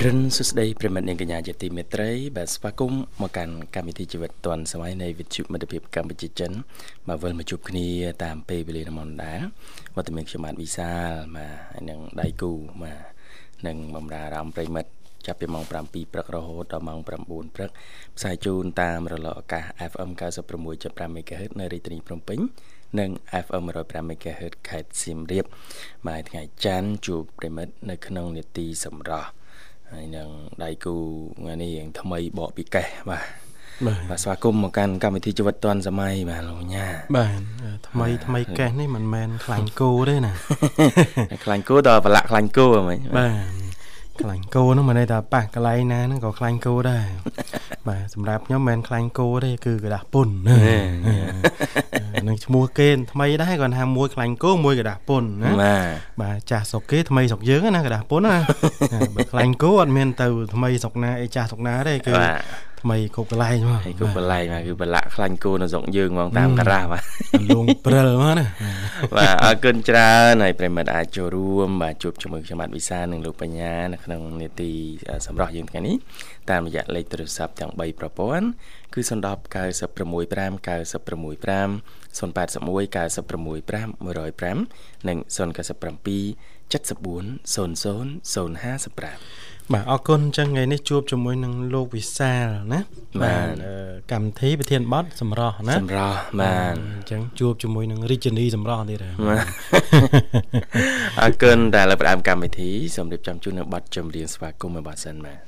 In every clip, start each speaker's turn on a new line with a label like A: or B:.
A: អរុនសុស្ដីប្រិមិត្តនាងកញ្ញាជាទីមេត្រីបាទស្វាគមន៍មកកាន់កម្មវិធីជីវិតឌွန်សម័យនៃវិទ្យុមិត្តភាពកម្ពុជាចិនមកវិលមកជួបគ្នាតាមពេលវេលានមនដាវត្តមានខ្ញុំបាទវិសាលបាទហើយនឹងដៃគូបាទនឹងបំរើអារម្មណ៍ប្រិមិត្តចាប់ពីម៉ោង7ព្រឹករហូតដល់ម៉ោង9ព្រឹកផ្សាយជូនតាមរលកអាកាស FM 96.5 MHz នៅរាជធានីភ្នំពេញនិង FM 105 MHz ខេត្តសៀមរាបបាទថ្ងៃច័ន្ទជួបប្រិមិត្តនៅក្នុងនេតិសម្រាប់ ហើយនឹងដៃគូថ្ងៃនេះរៀងថ្មីបកពីកេះបាទ
B: បាទ
A: បាទស្វាគមន៍មកកាន់កម្មវិធីជីវិតឌွန်សម័យបាទលោកញ៉ា
B: បាទថ្មីថ្មីកេះនេះមិនមែនខ្លាញ់គោទេណា
A: ខ្លាញ់គោដល់ប្រឡាក់ខ្លាញ់គោហ្មង
B: បាទខ្លាញ់គោហ្នឹងមិនន័យថាប៉ះកន្លែងណាហ្នឹងក៏ខ្លាញ់គោដែរបាទសម្រាប់ខ្ញុំមិនមែនខ្លាញ់គោទេគឺกระดาษពុន នឹងឈ្មោះគេថ្មីដែរគាត់ថាមួយខ្លាញ់គោមួយកระดาษពុនណា
A: បាទ
B: បាទចាស់ស្រុកគេថ្មីស្រុកយើងណាกระดาษពុនណាបើខ្លាញ់គោអត់មានទៅថ្មីស្រុកណាអីចាស់ស្រុកណាទេគឺថ្មីគ្រប់កន្លែង
A: មកគ្រប់កន្លែងមកគឺបលាក់ខ្លាញ់គោនៅស្រុកយើងហ្មងតាមការ៉ាបាទ
B: លងព្រិលមកណា
A: បាទអរគុណច្រើនហើយប្រិមិត្តអាចចូលរួមបាទជួបជាមួយខ្ញុំបាទវិសានិងលោកបញ្ញានៅក្នុងនេតិសម្រាប់យើងថ្ងៃនេះតាមរយៈលេខទូរស័ព្ទទាំង3ប្រព័ន្ធគឺ010 965 965 081 965 105និង097 74 00 055
B: បាទអរគុណអញ្ចឹងថ្ងៃនេះជួបជាមួយនឹងលោកវិសាលណា
A: បាទ
B: កម្មវិធីប្រធានបទសម្រស់ណា
A: សម្រស់បាទ
B: អញ្ចឹងជួបជាមួយនឹងរាជនីសម្រស់ទៀត
A: អរគុណដែលលើកផ្ដើមកម្មវិធីសូមរៀបចំជូននៅប័ណ្ណចម្រៀងស្វាគមន៍មួយប័ណ្ណសិនបាទ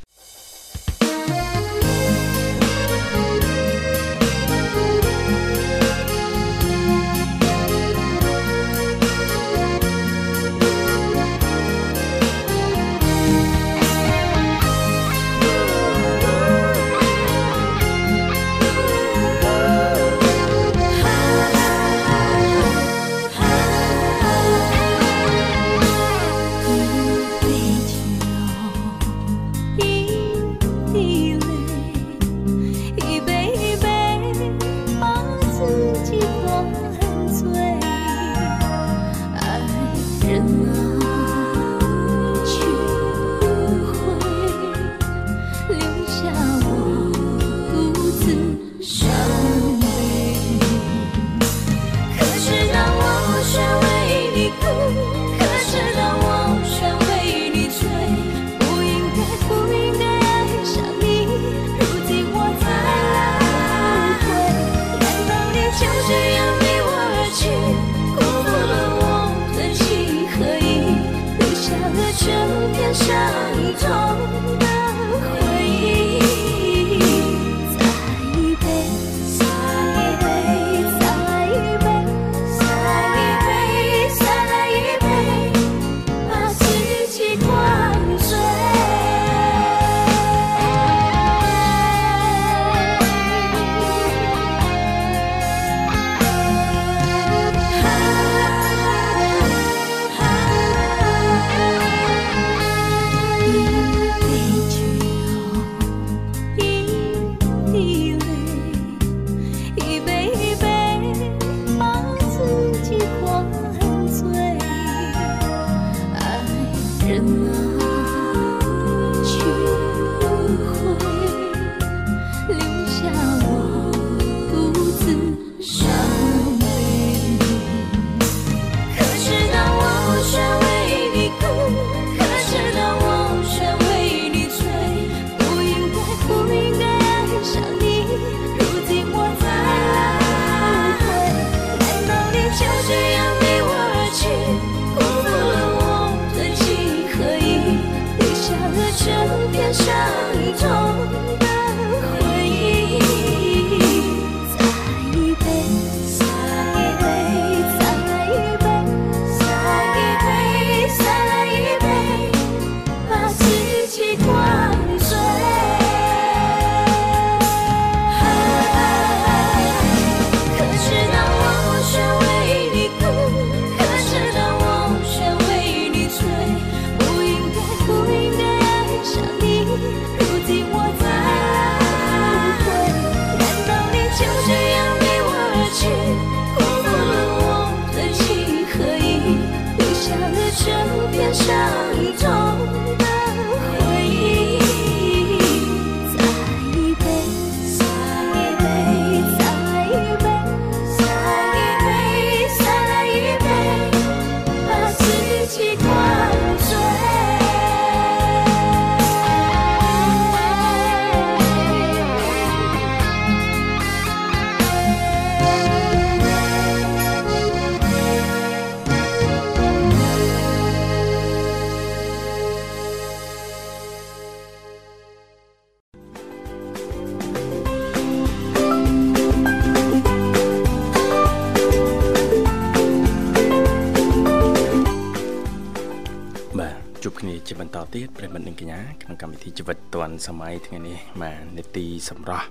A: ជួបគ្នាជាបន្តទៀតប្រិមត្តនិងកញ្ញាក្នុងកម្មវិធីជីវិតឌွန်សម័យថ្ងៃនេះបាទនេតិសម្រស់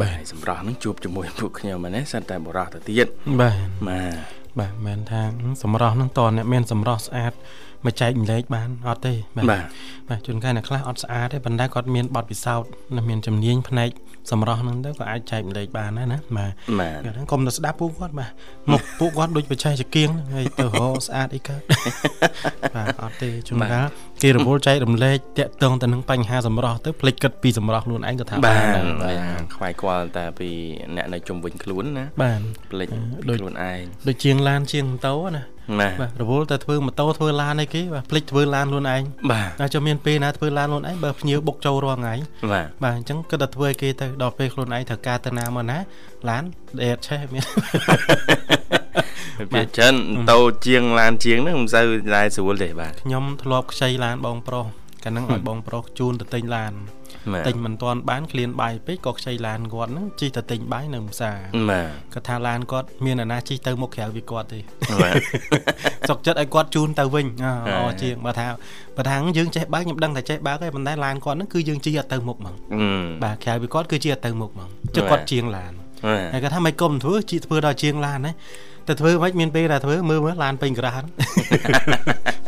A: បាទសម្រស់នឹងជួបជាមួយពួកខ្ញុំណាសិនតែបរោះទៅទៀត
B: បាទ
A: បាទ
B: បាទមិនថាសម្រស់នឹងតអ្នកមានសម្រស់ស្អាតមកចែកម្លែកបានអត់ទេ
A: បាទ
B: បាទជួនកាលអ្នកខ្លះអត់ស្អាតទេប៉ុន្តែគាត់មានបទពិសោធន៍និងមានជំនាញផ្នែក សម្រស់ហ្នឹងទៅក៏អាចចែកម្លែកបានដែរណាបាទ
A: ហ្នឹង
B: កុំទៅស្ដាប់ពួកគាត់បាទមុខពួកគាត់ដូចបច្ចេកចគៀងហើយទៅរកស្អាតអីកើតបាទអត់ទេជួនកាលគេរវល់ចែករំលែកតាក់ទងទៅនឹងបញ្ហាសម្រស់ទៅភ្លេចគិតពីសម្រស់ខ្លួនឯងក៏ថា
A: បានខ្វាយខ្វល់តែពីអ្នកនៅជុំវិញខ្លួនណា
B: បាទ
A: ភ្លេចខ្លួនឯង
B: ដូចជាងឡានជាងម៉ូតូណា បាទរវល់តែធ្វើម៉ូតូធ្វើឡានអីគេបាទភ្លេចធ្វើឡានខ្លួនឯង
A: បាទ
B: តែចាំមានពេលណាធ្វើឡានខ្លួនឯងបើភ្ញៀវបុកចូលរាល់ថ្ងៃ
A: បាទ
B: បាទអញ្ចឹងគិតតែធ្វើឲ្យគេទៅដល់ពេលខ្លួនឯងត្រូវការទៅណាមកណាឡានដេតឆេះមាន
A: វាចិនតូចជាងឡានជាងហ្នឹងមិនសូវដែរស្រួលទេបាទ
B: ខ្ញុំធ្លាប់ខ្ចីឡានបងប្រុស កាលហ្នឹងឲ្យបងប្រុសជូនទៅទិញឡានទិញមិនទាន់បានក្លៀនបាយពេកក៏ខ្ចីឡានគាត់ហ្នឹងជិះទៅទិញបាយនៅផ្សារ
A: បាទ
B: គាត់ថាឡានគាត់មានអាណាជិះទៅមុខក្រៅវាគាត់ទេសុកចិត្តឲ្យគាត់ជូនទៅវិញល្អជាងបើថាបើថាយើងចេះបើកខ្ញុំដឹងតែចេះបើកឯងប៉ុន្តែឡានគាត់ហ្នឹងគឺយើងជិះអត់ទៅមុខហ្មងបាទក្រៅវាគាត់គឺជិះអត់ទៅមុខហ្មងចុះគាត់ជាងឡានហើយគាត់ថាមិនគុំធ្វើជីធ្វើដល់ជាងឡានណា តែធ្វើមិនមានពេលតែធ្វើមើលមើលឡានពេញក្រាស់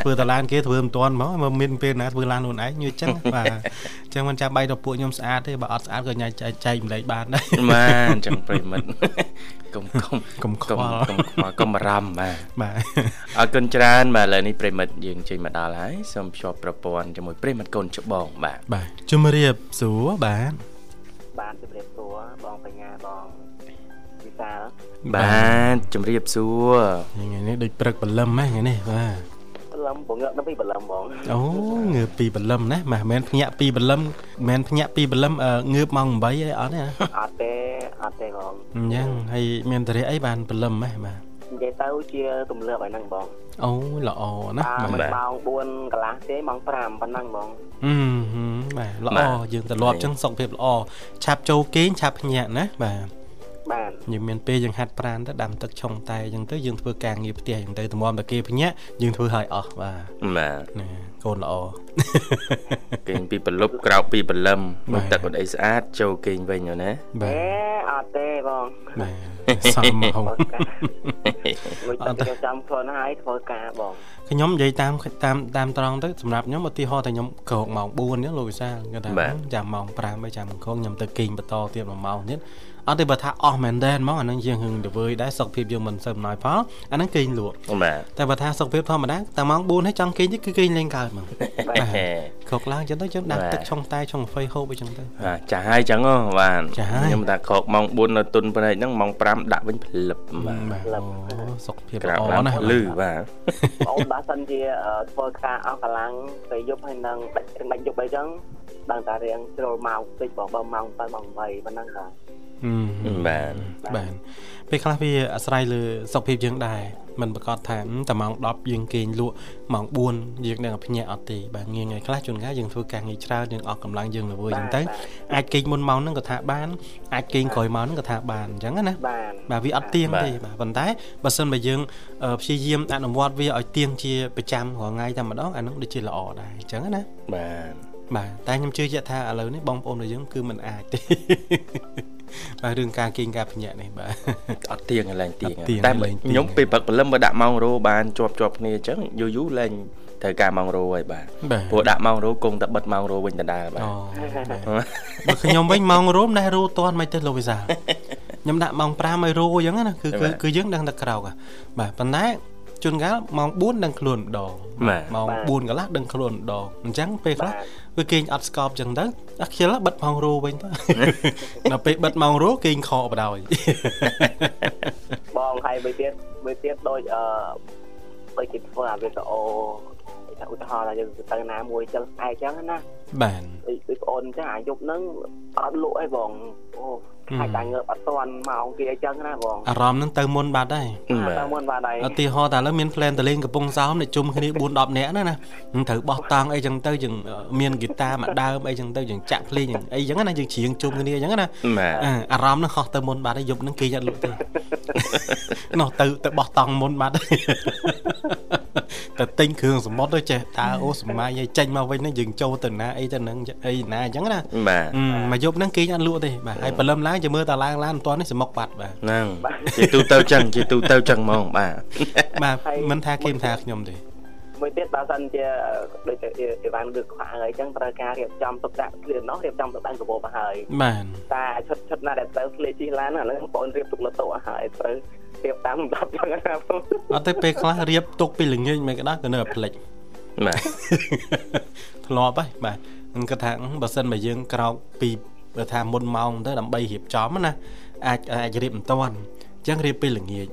B: ធ្វើតែឡានគេធ្វើមិនទាន់ហ្មងមកមានពេលណាធ្វើឡានខ្លួនឯងញើចឹងបាទអញ្ចឹងមិនចាំបាច់ដល់ពួកខ្ញុំស្អាតទេបើអត់ស្អាតក៏ញ៉ៃចែកចែកម្លែកបានដែរ
A: បាទអញ្ចឹងប្រិមិត្តកុំកុំ
B: កុំខ្វល់
A: កុំខ្វល់កុំបារម្ភបាទ
B: បាទ
A: អរគុណច្រើនបាទឥឡូវនេះប្រិមិត្តយើងជិះមកដល់ហើយសូមភ្ជាប់ប្រព័ន្ធជាមួយប្រិមិត្តកូនច្បងបាទ
B: បាទជំរាបសួរបាទ
C: បាទជំរាបសួរបងបញ្ញាបងសាល
A: បាទជំរាបសួរ
B: ថ្ងៃនេះដូចព្រឹកបលឹមហ្នឹងថ្ងៃនេះបាទ
C: បលឹមបងងើបនៅពីបលឹមបង
B: អូងើបពីបលឹមណាមិនមែនភ្ញាក់ពីបលឹមមិនមែនភ្ញាក់ពីបលឹមងើបម៉ោង8អីអត់ទេ
C: អត់ទេអត់ទេបង
B: អញ្ចឹងហើយមានតរិយអីបានបលឹមហ៎បាទ
C: និយាយទៅជាទម្លាប់ឲ្យហ្នឹងបង
B: អូល្អណាស់
C: បាទម៉ោង4កន្លះទេម៉ោង5ប៉ុណ្ណឹងបង
B: អឺបាទល្អយើងទៅលាប់ចឹងសុខភាពល្អឆាប់ចូលគេងឆាប់ភ្ញាក់ណាបាទ
C: បាទ
B: យើងមានពេលយើងហាត់ប្រានទៅដាំទឹកឆុងតែអញ្ចឹងទៅយើងធ្វើការងារផ្ទះអញ្ចឹងទៅតម្រាំតែគេភ្ញាក់យើងធ្វើឲ្យអស់បាទ
A: បាទ
B: ណាកូនល្អ
A: គេងពីប្រលប់ក្រោកពីព្រលឹមមកទឹកអត់អីស្អាតចូលគេងវិញណា
C: បាទអត់ទេបង
B: បាទសំមកមួយ
C: ទឹកចាំខ្លួនហើយធ្វើការបង
B: ខ្ញុំនិយាយតាមតាមតាមត្រង់ទៅសម្រាប់ខ្ញុំឧទាហរណ៍តែខ្ញុំក្រោកម៉ោង4អញ្ចឹងលោកវិសាគាត់ថាចាំម៉ោង5ហើយចាំអង្គខ្ញុំទៅគេងបន្តទៀត1ម៉ោងទៀត អត់ទេបើថាអស់មែនតែនហ្មងអានឹងយើងហឹងទៅវើយដែរសុខភាពយើងមិនសូវអំណោយផលអានឹងគេងលក់
A: បាទ
B: តែបើថាសុខភាពធម្មតាតែម៉ោង4ហើយចង់គេងទៀតគឺគេងលេងកើតហ្មងបាទក្រោកឡើងចឹងទៅយើងដាក់ទឹកឆុងតែឆុងហ្វៃហូបអីចឹងទៅ
A: បាទចាស់ហើយចឹងហ៎បាទខ្ញុំថាក្រោកម៉ោង4នៅទុនព្រែកហ្នឹងម៉ោង5ដាក់វិញផ្លឹប
B: បាទសុខភាពល្អណាស់
A: លឺបាទ
C: អូនបើសិនជាធ្វើការអស់កម្លាំងទៅយប់ហើយនឹងដាច់ដាច់យប់អីចឹង ដឹងតែរៀងជ្រុលម៉ោងតិចបងបើម៉ោង7ម៉ោង8ប៉ុណ្ណឹងបាទ
A: បាទ
B: បាទពេលខ្លះវាអាស្រ័យលើសុខភាពយើងដែរមិនប្រកាសថាតែម៉ោង10យើងគេងលក់ម៉ោង4យើងនឹងភ្ញាក់អត់ទេបាទងាយងាយខ្លះជួនកាលយើងធ្វើការងារច្រើនយើងអស់កម្លាំងយើងល្វើយអញ្ចឹងទៅអាចគេងមុនម៉ោងហ្នឹងក៏ថាបានអាចគេងក្រោយម៉ោងហ្នឹងក៏ថាបានអញ្ចឹងណាបាទវាអត់ទៀងទេបាទប៉ុន្តែបើសិនបើយើងព្យាយាមអនុវត្តវាឲ្យទៀងជាប្រចាំរាល់ថ្ងៃតែម្ដងអានោះដូចជាល្អដែរអញ្ចឹងណា
A: បាទ
B: បាទតែខ្ញុំជឿជាក់ថាឥឡូវនេះបងប្អូនរបស់យើងគឺមិនអាចទេបាទរឿងការគេងការភ្ញាក់នេះបាទ
A: អត់ទៀងឡើងទៀងតែខ្ញុំពេលព្រឹកព្រលឹមមកដាក់ម៉ោងរោបានជាប់ជាប់គ្នាអញ្ចឹងយូរយូរឡើងត្រូវការម៉ោងរោហើយបាទព្រោះដាក់ម៉ោងរោគង់តែបិទម៉ោងរោវិញដដែលបាទ
B: បើខ្ញុំវិញម៉ោងរោមិនដែររោតន់មិនទេលោកវិសាខ្ញុំដាក់ម៉ោង5ឲ្យរោអញ្ចឹងណាគឺគឺយើងដឹងតែក្រោកបាទប៉ុន្តែ ជួនកាលម៉ោង4ដឹងខ្លួនម្ដងម៉ោង4កន្លះដឹងខ្លួនម្ដងអញ្ចឹងពេលខ្លះវាគេងអត់ស្កប់អញ្ចឹងទៅអាខ្ជិលបិទម៉ោងរោវិញទៅដល់ពេលបិទម៉ោងរោគេងខកបដ ாய்
C: បងហើយមួយទៀតមួយទៀតដូចអឺដូចគេធ្វើអាវីដេអូឧទាហរណ៍ថាយើងទៅណាមួយចឹងឯងចឹងណា
B: បាទ
C: ដូចបងអូនចឹងអាយុហ្នឹងអត់លក់អីបងអូ ខាច់តែងើបអត់តាន់ម៉ោងគេអីចឹងណាបង
B: អារម្មណ៍ហ្នឹងទៅមុនបាត់ហើយ
C: ទៅមុនបាត់ហើយ
B: ឧទាហរណ៍តែឥឡូវមានផ្លែនតលេងកំពង់សោមអ្នកជុំគ្នា4 10នាក់ណាណានឹងត្រូវបោះតង់អីចឹងទៅយើងមានហ្គីតាមួយដើមអីចឹងទៅយើងចាក់ភ្លេងអីចឹងណាយើងច្រៀងជុំគ្នាចឹងណាអារម្មណ៍ហ្នឹងហោះទៅមុនបាត់ហើយយប់ហ្នឹងគេអត់លក់ទេនោះទៅទៅបោះតង់មុនបាត់តែទិញគ្រឿងសមុទ្រទៅចេះតើអូសម័យឲ្យចេញមកវិញហ្នឹងយើងចូលទៅណាអីទៅនឹងអីណាអញ្ចឹងណា
A: បាទ
B: អឺមកយប់ហ្នឹងគេអត់លក់ទេបាទហើយព្រលឹមឡើងជាមើលតឡើងឡានមិនទាន់នេះសមុកបាត់បាទ
A: ហ្នឹងជាទូទៅចឹងជាទូទៅចឹងហ្មងបាទ
B: បាទមិនថាគេមិនថាខ្ញុំទេ
C: មួយទៀតបើសិនជាដូចជាអីវ៉ាន់ឬខ្វាងអីចឹងត្រូវការរៀបចំទុកដាក់គ្លៀននោះរៀបចំទុកដាក់កាបូបហើយ
B: បាទ
C: តែឈុតឈុតណាដែលត្រូវស្លេជិះឡានអាហ្នឹងបងរៀបទុកលើតុឲ្យហើយត្រូវរៀបតាមលំដាប់ចឹងណាបង
B: អត់ទេពេលខ្លះរៀបទុកពីល្ងាចមិនក៏ដោះក៏នៅតែភ្លេច
A: បាទ
B: ធ្លាប់ហើយបាទខ្ញុំគិតថាបើសិនបើយើងក្រោកពី បើថាមុនម៉ោងទៅដើម្បីរៀបចំណាអាចអាចរៀបមិនតាន់អញ្ចឹងរៀបពេលល្ងាច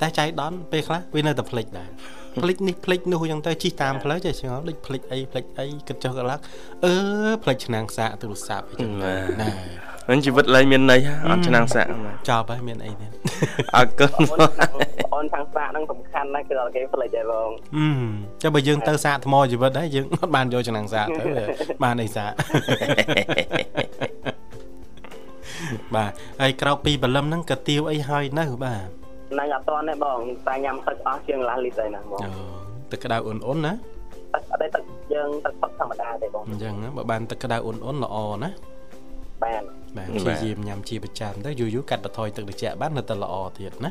B: តែចៃដន្យពេលខ្លះវានៅតែភ្លេចដែរភ្លេចនេះភ្លេចនោះអញ្ចឹងទៅជិះតាមផ្លូវចេះឆ្ងល់ដូចភ្លេចអីភ្លេចអីគិតចុះកន្លះអឺភ្លេចឆ្នាំងសាកទូរស័ព្ទអីចឹងណា
A: ហ្នឹងជីវិតលែងមានន័យហ่าអត់ឆ្នាំងសាក់បាទ
B: ចប់ហើយមានអីទៀត
A: អរគុណ
C: អូនខាងសាកហ្នឹងសំខាន់ណាស់គឺដល់គេផ្លេចហើយបង
B: អឺចាំបើយើងទៅសាកថ្មជីវិតហើយយើងអត់បានយកឆ្នាំងសាកទៅបានអីសាក បាទហើយក្រោកពីបលឹមហ្នឹងក៏ទៀវអីហើយនៅបាទ
C: ហ្នឹងអត់ទាន់ទេបងតែញ៉ាំទឹកអស់ជាងកន្លះលីត្រហើយណាបង
B: អូទឹកក្តៅអ៊ុនអ៊ុនណា
C: ទឹកអត់ទេទឹកយើងទឹកផឹកធម្មតាទេបង
B: អញ្ចឹងណាបើបានទឹកក្តៅអ៊ុនអ៊ុនល្អណា
C: បាន
B: បាទព្យាយាមញ៉ាំជាប្រចាំទៅយូរយូរកាត់បន្ថយទឹកត្រជាក់បាននៅតែល្អទៀតណា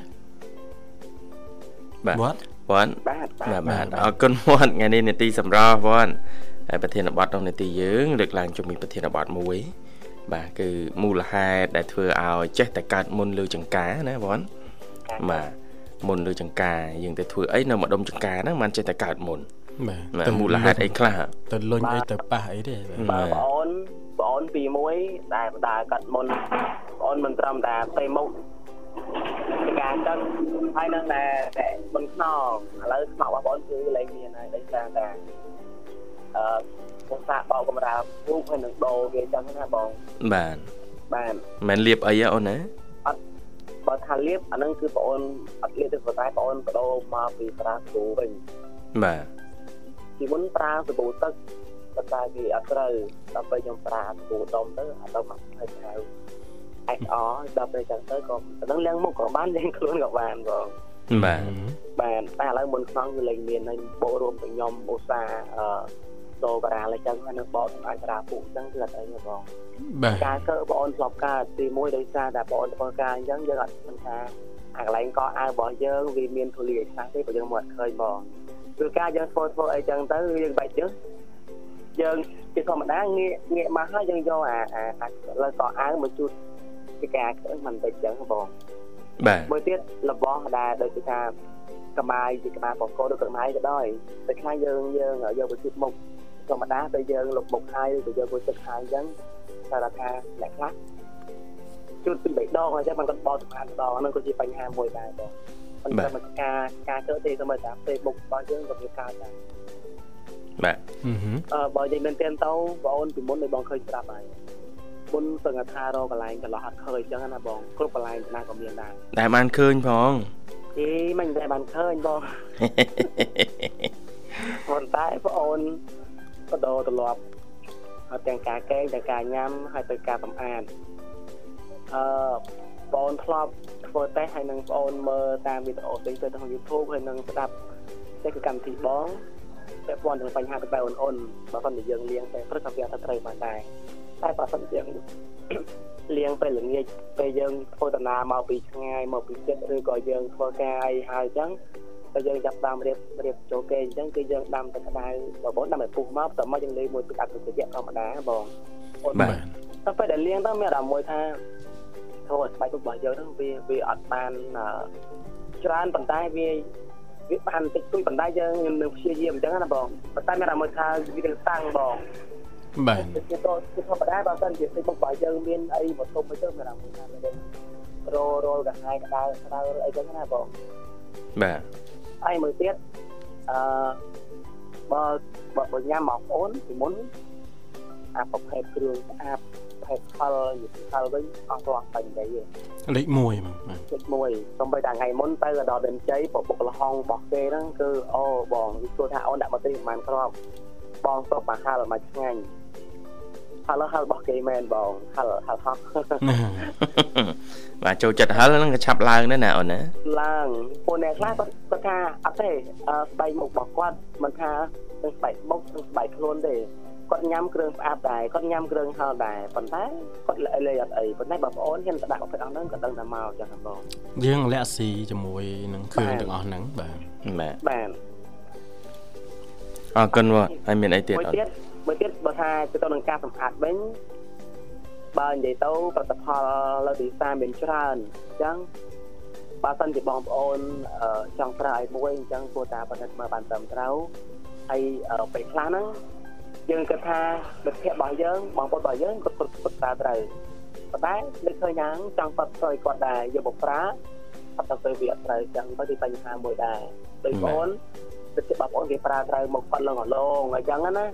A: បាទ
B: វត្ត
A: វ៉ាន់
C: បាទ
A: បាទ
B: បា
A: បាទ
B: ទ
A: អរគុណវត្តថ្ងៃនេះនេតិសម្រាប់វត្តហើយប្រធានបទក្នុងនេតិយើងលើកឡើងជំនាញប្រធានបទមួយ បាទគឺមូលហេតុដែលធ្វើឲ្យចេះតែកើតមុនលើចង្ការណាវត្តបាទមុនលើចង្ការយើងទៅធ្វើអីនៅម្ដុំចង្ការហ្នឹងมันចេះតែកើតមុន
B: បាទ
A: បាទមូលហេតុអីខ្លះ
B: ទៅលុញអីទៅប៉ះអីទេបាទ
C: បើបងអូនបងអូនពីមួយដែលបដាកាត់មុនបងអូនមិនត្រឹមតែផ្ទៃមុខការទឹកហើយនឹងតែតែមិនខ្នងឥឡូវខ្នងរបស់បងអូនគឺលែងមានហើយដោយសារតែអឺ ពុកសាបោកកម្រាលរូបហើយនឹងដោវាចឹងណាបង
A: បាទ
C: បាន
A: មិនមែនលៀបអីហ៎អូនណា
C: បើថាលៀបអាហ្នឹងគឺបងអូនអត់លៀបទេប៉ុន្តែបងអូនបដូរមកពីប្រាស្បូវិញ
A: បាទ
C: ពីមុនប្រើសាប៊ូទឹកប៉ុន្តែវាអត់ត្រូវដល់ពេលខ្ញុំប្រើសាប៊ូដុំទៅអាដុំមកហើយហៅអេសអដល់ពេលចឹងទៅក៏មិនដឹងលាងមុខក៏បានលាងខ្លួនក៏បានបង
A: បាទ
C: បានតែឥឡូវមុនខ្នងគឺលែងមានហើយបោរួមទៅខ្ញុំឧស្សាហ៍អឺ ដូរបារាអញ្ចឹងហើយនៅបោសម្អាតរាពុអញ្ចឹងគឺអត់អីទេបង
B: បាទ
C: ការកើបងអូនធ្លាប់កើតទីមួយដោយសារតែបងអូនធ្វើការអញ្ចឹងយើងអត់ដឹងថាអាកន្លែងកអាវរបស់យើងវាមានធូលីអីខ្លះទេបើយើងមកអត់ឃើញបងគឺការយើងធ្វើធ្វើអីចឹងទៅយើងបាច់យើងយើងជាធម្មតាងាកងាកមកហើយយើងយកអាអាអាលើកអាវមកជូតពីការឃើញមិនតិចចឹងបង
A: បាទ
C: មួយទៀតរបស់ដែលដូចជាថាក្បាយជាក្បាលបកកឬក្បាយក៏ដោយតែខ្លះយើងយើងយកទៅជូតមុខ ធម្មតាទៅយើងលុបមុខហើយឬក៏យកទៅទឹកហើយអញ្ចឹងតែថាអ្នកខ្លះជូតពីរបីដងអញ្ចឹងมันក៏បោសម្អាតដងហ្នឹងក៏ជាបញ្ហាមួយដែរបងប៉ុន្តែមកការការធ្វើទេសមថាពេលមុខរបស់យើងក៏វាកើតដែរ
A: បាទ
B: អឺហឺ
C: អឺបើនិយាយមែនទែនទៅបងអូនពីមុនឲ្យបងឃើញប្រាប់ហើយមុនសឹងថារកកន្លែងកន្លោះអត់ឃើញអញ្ចឹងណាបងគ្រប់កន្លែងណាក៏មានដែរ
A: ដែលបានឃើញផង
C: អេមិនដែលបានឃើញបងប៉ុន្តែបងអូន បដោទម្លាប់ហើយទាំងការកេងទាំងការញ៉ាំហើយទៅការសម្អាតអឺបងអូនធ្លាប់ធ្វើតេស្តហើយនឹងបងអូនមើលតាមវីដេអូផ្សេងៗទៅក្នុង YouTube ហើយនឹងស្ដាប់តែគឺកម្មវិធីបងពាក់ព័ន្ធនឹងបញ្ហាទៅបែបអូនអូនបើមិនតែយើងលៀងតែព្រឹកក៏វាអត់ត្រូវបានដែរតែបើមិនយើងលៀងពេលល្ងាចពេលយើងធ្វើដំណើរមកពីឆ្ងាយមកពីចិត្តឬក៏យើងធ្វើការអីហើយអញ្ចឹង តែយើងចាប់តាមរៀបរៀបចូលគេអញ្ចឹងគឺយើងដាំទឹកក្តៅបើបងដាំឲ្យពុះមកតើមកយើងលេងមួយទឹកអត់ទៅត្រជាក់ធម្មតាបងអូន
A: បាទ
C: តែពេលដែលលៀងទៅមានអារម្មណ៍មួយថាធ្វើឲ្យស្បែកមុខរបស់យើងហ្នឹងវាវាអត់បានអឺច្រើនប៉ុន្តែវាវាបានតិចតួចប៉ុន្តែយើងនឹងព្យាយាមអញ្ចឹងណាបងប៉ុន្តែមានអារម្មណ៍មួយថាវានឹងតាំងបង
B: បាទ
C: ជាទៅជាធម្មតាបើសិនជាពេញមុខបើយើងមានអីមកទុំអីទៅមានអារម្មណ៍ថាយើងរលរលកាហាយក្តៅក្តៅអីចឹងណាបង
A: បាទ
C: ហើយមួយទៀតអឺបើបើបើញ៉ាំមកអូនពីមុនអាប្រភេទគ្រឿងស្អាតប្រភេទខលយីខលវិញអស់រាល់បាញ់ដីទេ
B: លេខ1បាទ
C: ចិត្តមួយសំបីតែថ្ងៃមុនទៅដល់ដេនជ័យប្រពុកលហងរបស់គេហ្នឹងគឺអូបងវាគួរថាអូនដាក់មកត្រីប្រហែលគ្រាប់បងសុបមកហាលមកឆ្ងាញ់ ហៅហៅរបស់គេមែនបងហៅហៅហោះ
A: បាទចូលចិត្តហិលហ្នឹងក៏ឆាប់ឡើងដែរណាអូនណា
C: ឡើងពួកអ្នកខ្លះគាត់គាត់ថាអត់ទេអឺស្បែកមុខរបស់គាត់មិនថាទាំងស្បែកមុខទាំងស្បែកខ្លួនទេគាត់ញ៉ាំគ្រឿងផ្អាប់ដែរគាត់ញ៉ាំគ្រឿងហឹរដែរប៉ុន្តែគាត់លេលេអត់អីប៉ុន្តែបងប្អូនហ៊ានទៅដាក់ប្រភេទអស់ហ្នឹងក៏ដឹងតែមកចឹងបង
B: យើងលាក់ស៊ីជាមួយនឹងគ្រឿងទាំងអស់ហ្នឹងបាទ
A: បាទ
C: បាទ
A: អរគុណបងហើយមានអីទៀត
C: មួយ
A: អូន
C: ទៀត មួយទៀតបើថាទៅទៅនឹងការសម្អាតវិញបើនិយាយទៅផលិតផលលើទីផ្សារមានច្រើនអញ្ចឹងបើសិនជាបងប្អូនអឺចង់ប្រើឲ្យមួយអញ្ចឹងគួរតែពិនិត្យមើលបានត្រឹមត្រូវហើយអឺពេលខ្លះហ្នឹងយើងគិតថាមិត្តភ័ក្តិរបស់យើងបងប្អូនរបស់យើងគាត់គាត់គាត់ប្រើត្រូវប៉ុន្តែនឹកឃើញយ៉ាងចង់ប៉ັດស្អីគាត់ដែរយកមកប្រើអត់ទៅវាអត់ត្រូវអញ្ចឹងទៅជាបញ្ហាមួយដែរដូចបងប្អូន ទៅជាបងប្អូនគេប្រើត្រូវមកប៉ັດលងអឡងអញ្ចឹងណា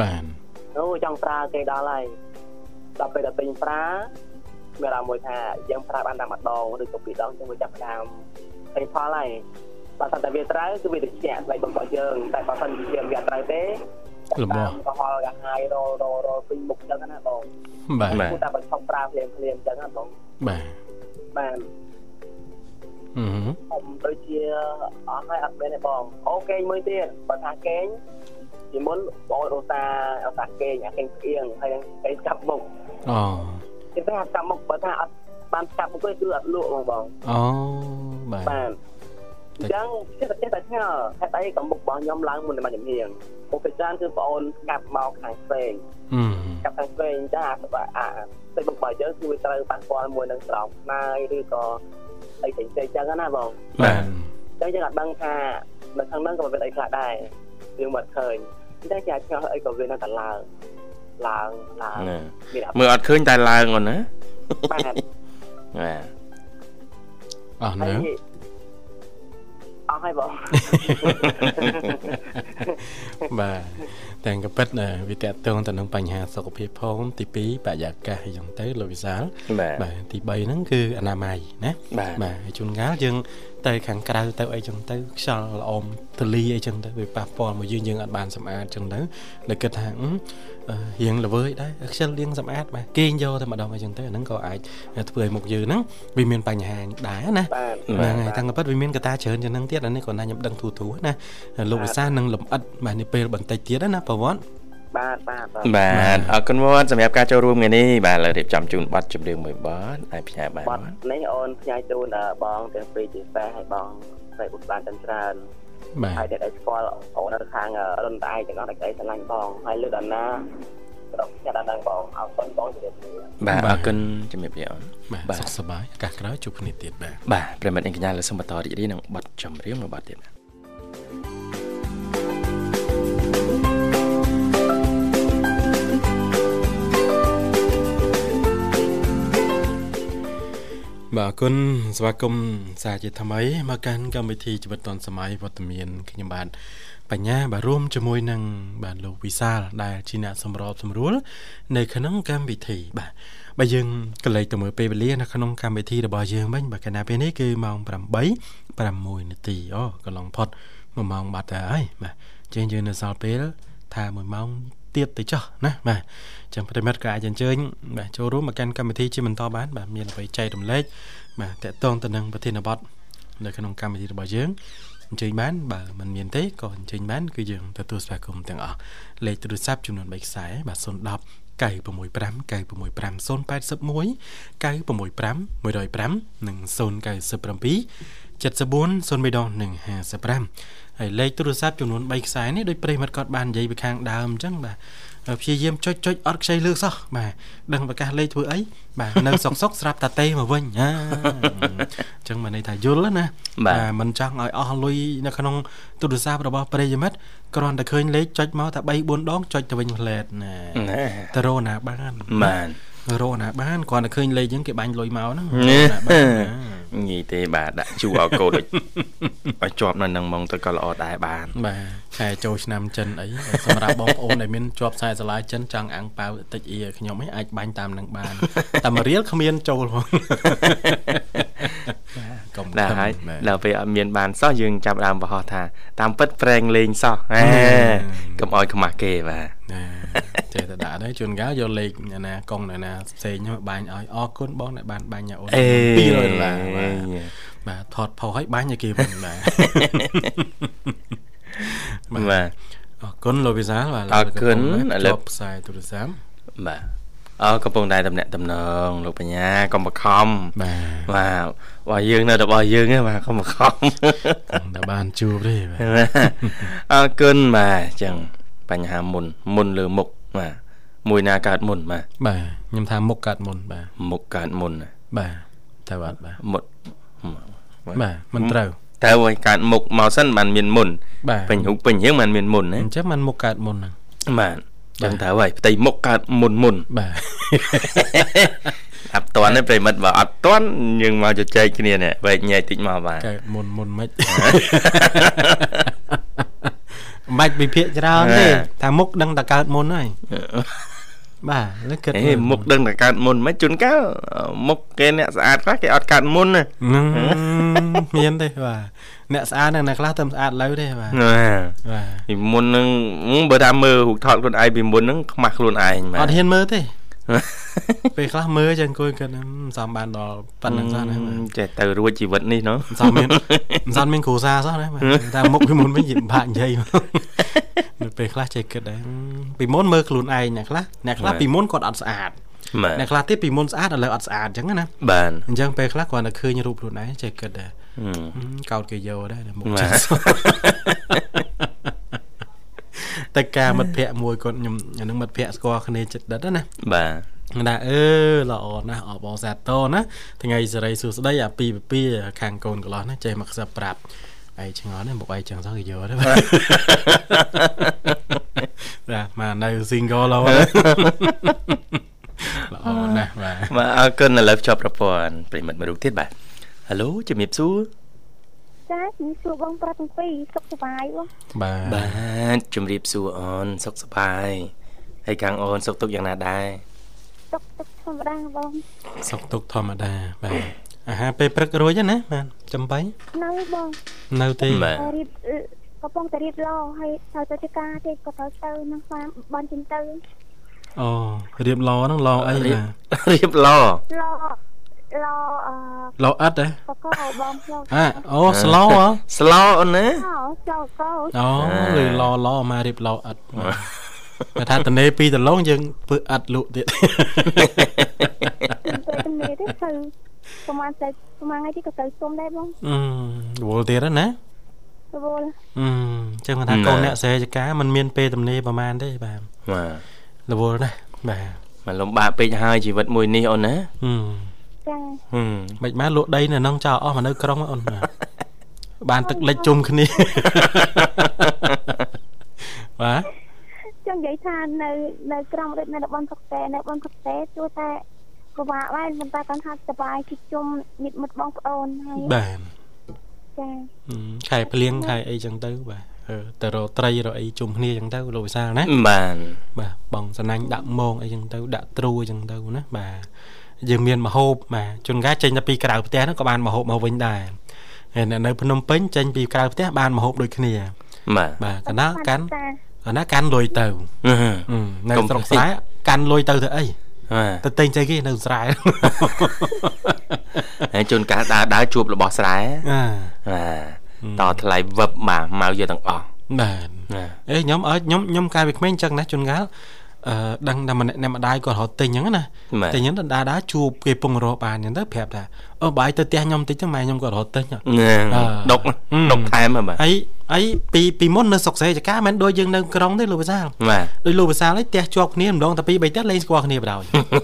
B: បាទ
C: អូចង់ប្រើគេដល់ហើយដល់ពេលដល់ពេញប្រើមានអារម្មណ៍មួយថាយើងប្រើបានតែម្ដងឬក៏ពីរដងយើងមកចាប់ផ្ដើមឃើញផលហើយបើសិនតែវាត្រូវគឺវាតិចស្បែករបស់យើង តែបើសិនជាវាអត់ត្រូវទេកុហលកាហាយរររពេញមុខចឹងណាបង
B: បាទ
A: បាទ
C: គឺតែបើឈប់ប្រើភ្លាមភ្លាមចឹងណាបង
B: បាទ
C: បាន
B: អឺ
C: ខ្ញុំដូចជាអស់ហើយអត់មែនទេបងអូគេងមួយទៀតបើថាគេងពីមុនបងអូសាអូសាគេងអាគេងផ្អៀងហើយគេចាប់មុខ
B: អូ
C: គេថាចាប់មុខបើថាអត់បានចាប់មុខទេគឺអត់លក់បងបង
B: អូបាទ
C: បានអញ្ចឹងចេះតែចេះតែឆ្ងល់ហេតុអីក៏មុខរបស់ខ្ញុំឡើងមុនតែមកជំនាញមុខពីច្រើនគឺបងអូនស្កាប់មកខាងផ្សេង
B: អឺ
C: ស្កាប់ខាងផ្សេងចាអាអាតែមុខរបស់យើងគឺវាត្រូវប៉ះពាល់មួយនឹងស្រោមស្នាយឬក៏ អីផ្សេងៗអញ្ចឹងណាបង
B: បាទ
C: អញ្ចឹងយើងអត់ដឹងថានៅខាងហ្នឹងក៏មានអីខ្លះដែរយើងមិនឃើញអញ្ចឹងគេអាចឆ្ងល់អីក៏វានៅតែឡើងឡើងឡើង
A: ណា
C: មានអត់
A: មើលអត់ឃើញតែឡើងអូនណា
C: បាទ
A: បាទ
B: អស់
C: ហើ
B: នៅ
C: យ អស់ហើយបង
B: បាទទាំងក៏ពិតណាវាតកតងទៅនឹងបញ្ហាសុខភាពផងទី2បរិយាកាសអីចឹងទៅលោកវិសាល
A: បាទ
B: បាទទី3ហ្នឹងគឺអនាម័យណា
A: បាទ
B: បាទហើយជួនកាលយើង ទៅខាងក្រៅទៅអីចឹងទៅខ្យល់ល្អមទលីអីចឹងទៅវាប៉ះពាល់មកយើងយើងអត់បានសម្អាតចឹងទៅដែលគិតថាអឺអឺរៀងល្វើយដែរខ្ជិលរៀងសម្អាតបាទគេងយកតែម្ដងអីចឹងទៅអាហ្នឹងក៏អាចធ្វើឲ្យមុខយើងហ្នឹងវាមានបញ្ហាដែរណា
C: បាទ
B: ហ្នឹងហើយតាំងពិតវាមានកត្តាច្រើនជាងហ្នឹងទៀតអានេះគាត់ណាខ្ញុំដឹងទូទូណាលោកវិសាលនឹងលំអិតបាទនេះពេលបន្តិចទៀតណាប្រវត្តិ
C: បាទបាទបាទ
A: បាទអរគុណវត្តសម្រាប់ការចូលរួមថ្ងៃនេះបាទលើរៀបចំជូនប័ណ្ណចម្រៀងមួយប័ណ្ណអាចផ្សាយបាន
C: បាត់នេះអូនផ្ញើជូនដល់បងទាំងពីរជាសេះឲ្យបងស្រីបុស្បានទាំងច្រើន
B: បាទ
C: ហើយតែឲ្យស្គាល់អូននៅខាងរុនតែឯងទាំងអស់តែក្តីស្រឡាញ់បងហើយលើដល់ណាប្រកចាត់ដល់បងអរគុណបងជម្រាបលា
A: បាទអរគុណជំរាបលាអូន
B: បាទ
A: បាទ
B: សុខសប្បាយឱកាសក្រោយជួបគ្នាទៀតបាទ
A: បាទប្រិមិត្តអញ្កញ្ញាលើសូមបន្តរីករាយនឹងប័ណ្ណចម្រៀងមួយប័ណ្ណទៀតបាទ
B: បាទអរគុណស្វាគមន៍សាជាថ្មីមកកាន់កម្មវិធីជីវិតឌុនសម័យវត្តមានខ្ញុំបាទបញ្ញាបាទរួមជាមួយនឹងបាទលោកវិសាលដែលជាអ្នកសម្របសម្រួល នៅក្នុងកម្មវិធីបាទបើយើងកលេចទៅមើលពេលវេលានៅក្នុងកម្មវិធីរបស់យើងវិញបាទកាលណាពេលនេះគឺម៉ោង8 6នាទីអូកន្លងផុត1ម៉ោងបាត់ទៅហើយបាទជាងយើងនៅសល់ពេលថា1ម៉ោង ទៀតទៅចុះណាបាទអញ្ចឹងប្រិមិត្តក៏អាចអញ្ជើញបាទចូលរួមមកកាន់កម្មវិធីជាបន្តបានបាទមានអ្វីចែករំលែកបាទតកតងទៅនឹងប្រធានបទនៅក្នុងកម្មវិធីរបស់យើងអញ្ជើញបានបើមិនមានទេក៏អញ្ជើញបានគឺយើងទទួលស្វាគមន៍ទាំងអស់លេខទូរស័ព្ទចំនួន3ខ្សែបាទ010 965 965 081 965 105និង097 74 03និង55ហើយលេខទូរស័ព្ទចំនួន3ខ្សែនេះដូចប្រិយមិត្តគាត់បាននិយាយពីខាងដើមអញ្ចឹងបាទព្យាយាមចុចចុចអត់ខ្ចីលើកសោះបាទដឹងប្រកាសលេខធ្វើអីបាទនៅសុកសុកស្រាប់តាទេមកវិញហាអញ្ចឹងមកន័យថាយល់ណា
A: បាទ
B: មិនចង់ឲ្យអស់លុយនៅក្នុងទូរស័ព្ទរបស់ប្រិយមិត្តគ្រាន់តែឃើញលេខចុចមកតែ3 4ដងចុចទៅវិញផ្លែតណា
A: ណា
B: ទៅរកណាបាន
A: បាទ
B: រកណាបានគ្រាន់តែឃើញលេខអញ្ចឹងគេបាញ់លុយមកហ្នឹង
A: នេះ
B: រកណាបានណា
A: ងាយទេបាទដាក់ជូរឲ្យកូនដូចឲ្យជាប់នៅនឹងហ្មងទៅក៏ល្អដែរបាន
B: បាទខែចូលឆ្នាំចិនអីសម្រាប់បងប្អូនដែលមានជាប់ខ្សែសាឡាចិនចង់អាំងប៉ាវតិចអ៊ីខ្ញុំឯងអាចបាញ់តាមនឹងបានតែមួយរៀលគ្មានចូលផងកុំ
A: ដែរ
B: ខឹម
A: ហើយ
B: បាទ
A: ដល់ពេលអត់មានបានសោះយើងចាប់ផ្ដើមបរោះថាតាមពិតប្រេងលេងសោះហេកុំឲ្យខ្មាស់គេបាទ
B: ណា ចេះតែដាក់ទៅជួនកាលយកលេខអ្នកណាកុងអ្នកណាផ្សេងមកបាញ់ឲ្យអរគុណបងដែលបានបាញ់ឲ្យអូន
A: អេ
B: 200ដុល្លារបាទបាទថតផុសឲ្យបាញ់ឲ្យគេវិញបាទ
A: បាទ
B: អរគុណលោកវិសាលបាទ
A: អរគុណឥឡូវ
B: ឥឡូវផ្សាយទូរស័ព្ទ
A: បាទអរកំពុងតែតំណាក់តំណងលោកបញ្ញាកុំបខំ
B: បាទ
A: បាទរបស់យើងនៅរបស់យើងហ្នឹងបាទកុំបខំ
B: តែបានជួបទេបាទ
A: អរគុណបាទអញ្ចឹង បញ្ហាមុនមុនលើមុខបាទមួយណាកើតមុនបាទ
B: បាទខ្ញុំថាមុខកាត់មុនបាទ
A: មុខកើតមុនណា
B: បាទតែបាទបាទ
A: មុត
B: បាទមិនត្រូវ
A: តើឲ្យកើតមុខមកសិនបានមានមុន
B: បាទ
A: ពេញរូបពេញយើងបានមានមុនណា
B: អញ្ចឹងមិនមុខកាត់មុនហ្នឹង
A: បាទអញ្ចឹងតើហើយផ្ទៃមុខកើតមុនមុន
B: បាទ
A: អត់តន់ទេប្រិមិត្តបើអត់តន់យើងមកជជែកគ្នានេះវែកញែកតិចមកបាទ
B: កើតមុនមុនមិនមិ នបាច់វិភាគច្រើនទេថាមុខដឹងតែកើតមុនហើយបាទលើគិត
A: ហេមុខដឹងតែកើតមុនមិនជួនកាលមុខគេអ្នកស្អាតខ្លះគេអត់កើតមុនណា
B: ហ្នឹងមានទេបាទអ្នកស្អាតហ្នឹងអ្នកខ្លះទៅស្អាតលើទេបាទ
A: ណា
B: បាទ
A: ពីមុននឹងបើថាមើលរូបថតខ្លួនឯងពីមុនហ្នឹងខ្មាស់ខ្លួនឯងបាទ
B: អត់ហ៊ានមើលទេ ពេលខ្លះមើលចឹងអង្គុយគិតមិនសមបានដល់ប៉ុណ្្នឹងសោះណាបាទ
A: ចេះទៅរួចជីវិតនេះណោះ
B: មិនសមមានមិនសមមានគ្រូសាសោះណាបាទតែមុខពីមុនវិញពិបាកនិយាយមកនៅពេលខ្លះចេះគិតដែរពីមុនមើលខ្លួនឯងអ្នកខ្លះអ្នកខ្លះពីមុនគាត់អត់ស្អាត
A: បាទ
B: អ្នកខ្លះទៀតពីមុនស្អាតឥឡូវអត់ស្អាតចឹងណា
A: បាទ
B: អញ្ចឹងពេលខ្លះគាត់តែឃើញរូបខ្លួនឯងចេះគិតដែរ
A: ហឹម
B: ហឹមកោតគេយកដែរតែមុខ
A: បា ទ
B: ចឹងសោះតែការមិត្តភ័ក្ដិមួយគាត់ខ្ញុំអានឹងមិត្តភ័ក្ដិស្គាល់គ្នាចិត្តដិតណា
A: បាទ
B: ណាអឺល្អណាស់អបអរសាទរណាថ្ងៃសេរីសួស្ដីអាពីពីខាងកូនកន្លោះណាចេះមកខ្សឹបប្រាប់ឯងឆ្ងល់ណាស់មកឯងចឹងសោះគេយកទេបាទបាទមកនៅ single ឡូវល្អណាស់បាទ
A: បាទអរគុណឥឡូវភ្ជាប់ប្រព័ន្ធប្រិមិត្តមួយរូបទៀតបាទហៅឡូជំរាបសួរ
D: ចាជំសួរបងប្រាប់ទាំងពីរសុខសប្បាយបង
B: បាទ
A: បាទជំរាបសួរអូនសុខសប្បាយហើយខាងអូនសុខទុក្ខយ៉ាងណាដែរ
D: សុខទុក្ខធម្មតាបង
B: សុខទុក្ខធម្មតាបាទអាហារពេលព្រឹករួចហើយណាបាទចំបៃ
D: នៅបង
B: នៅទេ
A: បាទ
D: តែរៀបអឺកំពុងតែរៀបឡហើយត្រូវទៅធ្វើការទេក៏ត្រូវទៅនឹងស្មានបានជិះទៅ
B: អូរៀបឡហ្នឹងឡអី
A: រៀប
B: បាទ
A: រៀបឡ
D: ឡ ឡអឺ
B: ឡអិតហ៎
D: បកោបងឡ
B: អាអូស្លោហ៎
A: ស្លោអូនណា
D: អោចូលកោ
B: អូលឺឡឡមករៀបឡអិតតែថាតនេពីរដលងយើងធ្វើអិតលក់ទៀត
D: ទៅទំនេរទេទៅប្រហែលទៅប្រហែលថ្ងៃទីក៏ទៅសុំដែរបង
B: អឺវល់ទៀតណា
D: រវល់
B: អឺចឹងគាត់ថាកូនអ្នកស្រែចការมันមានពេលទំនេរប្រហែលទេបាទ
A: បាទ
B: រវល់ណាស់បាទ
A: មកលំបាកពេកហើយជីវិតមួយនេះអូនណា
B: អឺ
D: ចា
A: ហឹម
B: មិនបានលក់ដីនៅក្នុងចោលអស់មកនៅក្រុងអូនបាទបានទឹកលិចជុំគ្នាបាទ
D: ចង់និយាយថានៅនៅក្រំដូចនៅតំបន់សុកតែនៅតំបន់សុកតែទោះតែពិបាកដែរប៉ុន្តែគាត់ថាសប្បាយជិះជុំញាតិមិត្តបងប្អូនហើយ
B: បាទ
D: ចា
B: អឺខែភ្លៀងខែអីចឹងទៅបាទអឺទៅរកត្រីរកអីជុំគ្នាចឹងទៅលោកវិសាលណា
A: បាទ
B: បាទបងសណាញ់ដាក់មងអីចឹងទៅដាក់ទ្រូអីចឹងទៅណាបាទ យើងមានមហូបបាទជួនកាលចេញទៅពីក្រៅផ្ទះហ្នឹងក៏បានមហូបមកវិញដែរហើយអ្នកនៅភ្នំពេញចេញពីក្រៅផ្ទះបានមហូបដូចគ្នា
A: បាទ
B: បាទកណាកាន់
D: ចា
B: កណាកាន់លុយទៅ
A: ហឹម
B: អឺនៅ
A: កុំ
B: ស្រុកស្រែកាន់លុយទៅធ្វើអី
A: បាទ
B: ទៅទិញស្អីគេនៅស្រែ
A: ហើយជួនកាលដើរដើរជួបរបស់ស្រែ
B: អា
A: បាទតថ្លៃវឹបបាទមកយកទាំងអស់
B: បាទ
A: ណា
B: អេខ្ញុំឲ្យខ្ញុំខ្ញុំកាលពីក្មេងចឹងណាជួនកាលអឺ ដឹងតែម្នាក់អ្នកម្ដាយគាត់រត់ទិញចឹងណា
A: បាទ
B: តែខ្ញុំទៅដើរដើរជួបគេពងរកបានចឹងទៅប្រាប់ថាអូបាយទៅផ្ទះខ្ញុំតិចទៅម៉ែខ្ញុំគាត់រត់ទិញហ៎
A: ណា
B: អឺ
A: ដុក
B: អឺ
A: ដុកថែមហ៎បាទ
B: ហើយហើយពីពីមុននៅស្រុកស្រែចកាមិនដូចយើងនៅក្រុងទេលោកវិសាល
A: បាទ
B: ដូចលោកវិសាលឯងផ្ទះជាប់គ្នាម្ដងតែពីរបីផ្ទះលេងស្គាល់គ្នាបដ ாய்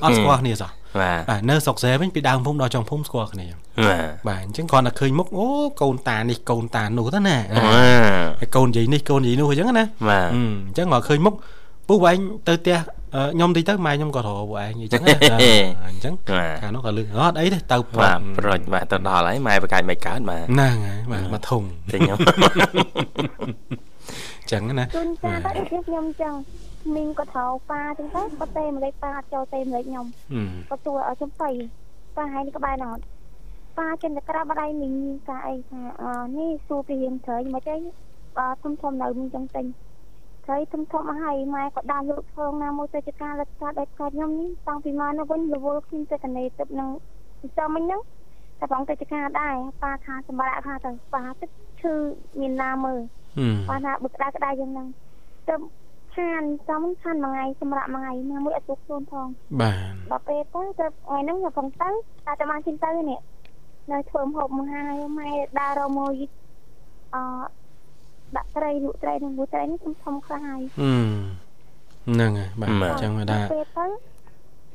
B: អត់ស្គាល់គ្នាសោះ
A: បាទ
B: បាទនៅស្រុកស្រែវិញពីដើមភូមិដល់ចុងភូមិស្គាល់គ្នា
A: បាទ
B: បាទអញ្ចឹងគ្រាន់តែឃើញមុខអូកូនតានេះកូនតានោះទៅណា
A: អឺ
B: ហើយកូននិយាយនេះកូននិយាយនោះអញ្ចឹងណា
A: បាទ
B: អឺអញ្ចឹងមកឃើញមុខ ពុះឯងទៅផ្ទះអឺខ្ញុំតិចទៅម៉ែខ្ញុំក៏រកពួកឯងអញ្ចឹងណាអញ្ចឹង
A: បាទ
B: ខាងនោះក៏លឺអត់អីទេទៅប្បារាប់
A: ទប្រុចបាទទៅដល់ហើយម៉ែបកាយមិនកើតបាទ
B: ហ្នឹងហើយបាទមកធំ
A: តែខ្ញុំ
B: អញ្ចឹងណា
D: ជួនកាលទៅដូចខ្ញុំចឹងមីងក៏ថោប៉ាចឹងទៅក៏ទេម្លេចប៉ាអត់ចូលទេម្លេចខ្ញុំ
B: អឺ
D: ក៏ទួឲ្យខ្ញុំទៅប៉ាហើយនេះក្បែរហ្នឹងអត់ប៉ាចិនតែក្រាបម្ដាយមីងកាអីថាអឺនេះសួរពីរៀងត្រូវមិនទេអឺធំធំនៅមីងចឹងទិញ ត្រីធំធំហើយម៉ែក៏ដើរយកផងណាមួយទៅចការលិតកាដល់កាខ្ញុំនេះតាំងពីមកនៅវិញរវល់ខ្ញុំទៅកណេទឹកនឹងចំមិញហ្នឹងតែបងទៅចការដែរប៉ាថាសម្រាប់ថាទៅប៉ាទឹកឈឺមានណាមើល
B: ហឹម
D: ប៉ាថាបើក្តៅក្តៅយ៉ាងហ្នឹងទៅខានចំខានមួយថ្ងៃសម្រាប់មួយថ្ងៃណាមួយអត់ទុកខ្លួនផង
B: បាទ
D: ដល់ពេលទៅទៅថ្ងៃហ្នឹងខ្ញុំផងទៅតែតែបានជិះទៅនេះនៅធ្វើម្ហូបមកហើយម៉ែដើររមកអឺ ដាក់ត្រីលក់ត្រីនឹងលក់ត្រីនេះខ្ញុំធំខ្លះហើយ
B: ហឹមហ្នឹងហើយបាទអញ្ចឹងមកថា
D: ពេលទៅ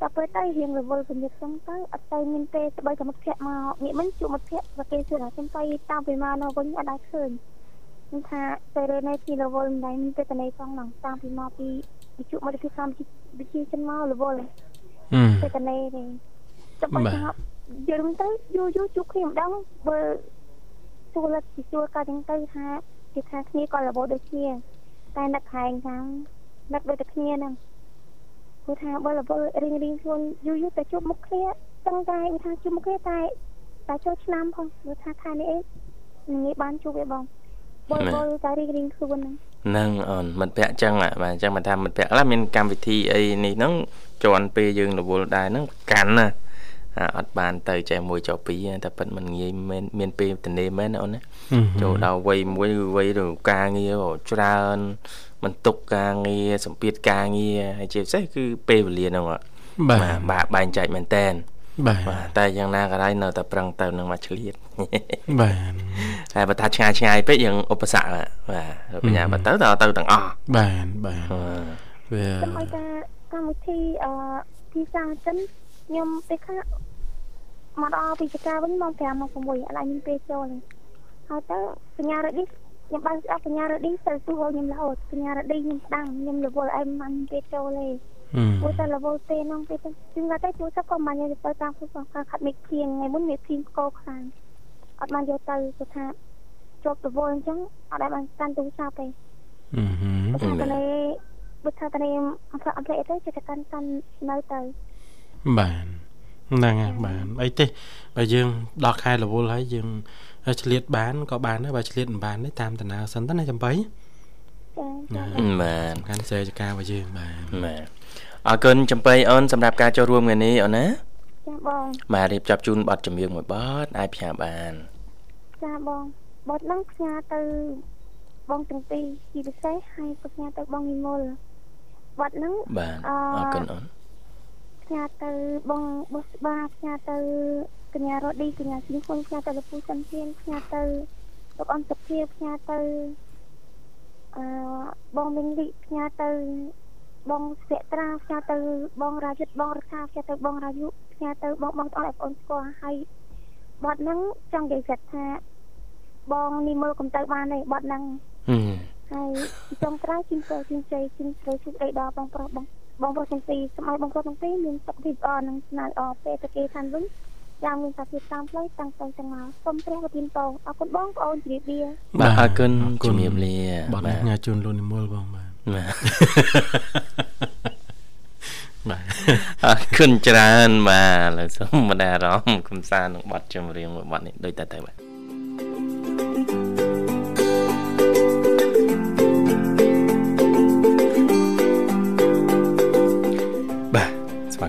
D: ដល់ពេលទៅរៀងរវល់ពន្យខ្ញុំទៅអត់ទៅមានពេលស្បីតែមិត្តភក្តិមកងាកមិញជួបមិត្តភក្តិបើគេសួរថាខ្ញុំទៅតាមពីមកនៅវិញអត់ដែរឃើញខ្ញុំថាទៅរើនៅពីរវល់មិនដែរមានពេលតនេផងហ្នឹងតាមពីមកពីពីជួបមិត្តភក្តិតាមវិជាចិនមករវល់
B: ហឹម
D: ពេលតនេទេចាំបាច់ថាយើងទៅយូរយូរជួបគ្នាម្ដងបើសួរលិតពីសួរកាចឹងទៅថា គេថាគ្នាក៏រវល់ដូចគ្នាតែនឹកខែងថានឹកដូចតែគ្នាហ្នឹងព្រោះថាបើលពលរៀងរៀងខ្លួនយូរយូរតែជួបមុខគ្នាចឹងតែវាថាជួបមុខគ្នាតែតែចូលឆ្នាំផងព្រោះថាខែនេះអីនឹងងាយបានជួបវាបងបើបើតែរៀងរៀងខ្លួនហ្នឹង
A: ហ្នឹងអូនមិត្តភក្តិចឹង ạ បាទអញ្ចឹងមិនថាមិត្តភក្តិខ្លះមានកម្មវិធីអីនេះហ្នឹងជន់ពេលយើងរវល់ដែរហ្នឹងកាន់ណា អាអត់បានទៅចេះមួយចុះពីរតែប៉ិតមិនងាយមែនមានពេលទនេមែនណាអូនណា
B: ហឹម
A: ចូលដល់វ័យមួយគឺវ័យរការងារក៏ច្រើនមិនទុកការងារសម្ពាធការងារហើយជាពិសេសគឺពេលវេលាហ្នឹង ạ
B: បាទ
A: បាទបាក់បែងចែកមែនតែន
B: បាទ
A: បាទតែយ៉ាងណាក៏ដោយនៅតែប្រឹងទៅនឹងមកឆ្លៀត
B: បាទ
A: តែបើថាឆ្ងាយឆ្ងាយពេកយើងឧបសគ្គ ạ បាទបញ្ញាបើទៅដល់ទៅទាំងអស់
B: បាទបាទ
A: អឺ
B: វា
D: ដើម្បីតែកម្មវិធីអឺទីសាចិនខ្ញុំពេលខ្លះ មកដល់ពីចការវិញម៉ោង5ម៉ោង6ឥឡូវមានពេលចូលហើយហើយទៅបញ្ញារឌីខ្ញុំបានស្ដាប់បញ្ញារឌីទៅទូខ្ញុំរហូតបញ្ញារឌីខ្ញុំស្ដាំខ្ញុំរវល់អីមិនមានពេលចូលទេ
B: ហឹម
D: ព្រោះតែរវល់ពេលហ្នឹងពេលទៅជិះទៅទូរស័ព្ទក៏មិនយកទៅតាមខ្លួនខាត់មេឃភៀងថ្ងៃមុនមេឃភៀងកោខ្លាំងអត់បានយកទៅគឺថាជាប់រវល់អញ្ចឹងអត់ដែលបានកាន់ទូរស័ព្ទទេ
B: ហឹមហឹម
D: បើថាតលេបើថាតលេអត់អត់លេទៅចេះតែកាន់កាន់នៅទៅ
B: បាទ ហ្នឹងហើយបាទអីទេបើយើងដល់ខែរវល់ហើយយើងឆ្លៀតបានក៏បានដែរបើឆ្លៀតមិនបានទេតាមដំណើរសិនទៅណាចំបៃ
D: ចាចា
A: បាទ
B: សំខាន់សេចក្ការរបស់យើងបាទ
A: បាទអរគុណចំបៃអូនសម្រាប់ការចូលរួមថ្ងៃនេះអូនណា
D: ចាបង
A: បាទរៀបចំជូនប័ណ្ណចម្រៀងមួយប័ណ្ណអាចផ្សាយបាន
D: ចាបងបត់ហ្នឹងផ្ញើទៅបងទាំងពីរជាពិសេសហើយក៏ផ្ញើទៅបងនិមលបត់ហ្នឹង
A: បាទ
D: អឺ
A: អរគុណអូន
D: ផ្ញើទៅបងបោះស្បាផ្ញើទៅកញ្ញារ៉ូឌីកញ្ញាស៊ីងហ៊ុនផ្ញើទៅលោកពូសិនធានផ្ញើទៅលោកអន្តភាផ្ញើទៅអឺបងមីងលីផ្ញើទៅបងស្វៈត្រាផ្ញើទៅបងរាយុទ្ធបងរដ្ឋាផ្ញើទៅបងរាយុផ្ញើទៅបងបងប្អូនឲ្យបងប្អូនស្គាល់ហើយបត់ហ្នឹងចង់និយាយចិត្តថាបងនេះមើលកំទៅបានទេបត់ហ្នឹង
A: ហឹម
D: ហើយចង់ក្រៅជិះទៅជិះជ័យជិះស្រីជិះអីដល់បងប្រុសបង បងប្រុសទាំងពីរសម័យបងប្រុសទាំងពីរមានសុខភាពល្អនឹងស្នាល្អពេលទៅគេខាងវិញយ៉ាងមានសាភាពតាមផ្លូវតាំងទៅទាំងមកសូមព្រះប្រទានពរអរគុណបងប្អូនជ្រាបលា
A: បាទអរគុណ
B: អរគុណ
A: ជំរាបលា
B: បាទ
A: បាទ
B: ញ៉ាជូនលោកនិមលបងបាទ
A: បាទ
B: បាទ
A: អរគុណច្រើនបាទឥឡូវសូមបណ្ដាអារម្មណ៍កំសាន្តនឹងប័ណ្ណចម្រៀងមួយប័ណ្ណនេះដូចតែទៅបាទបាទ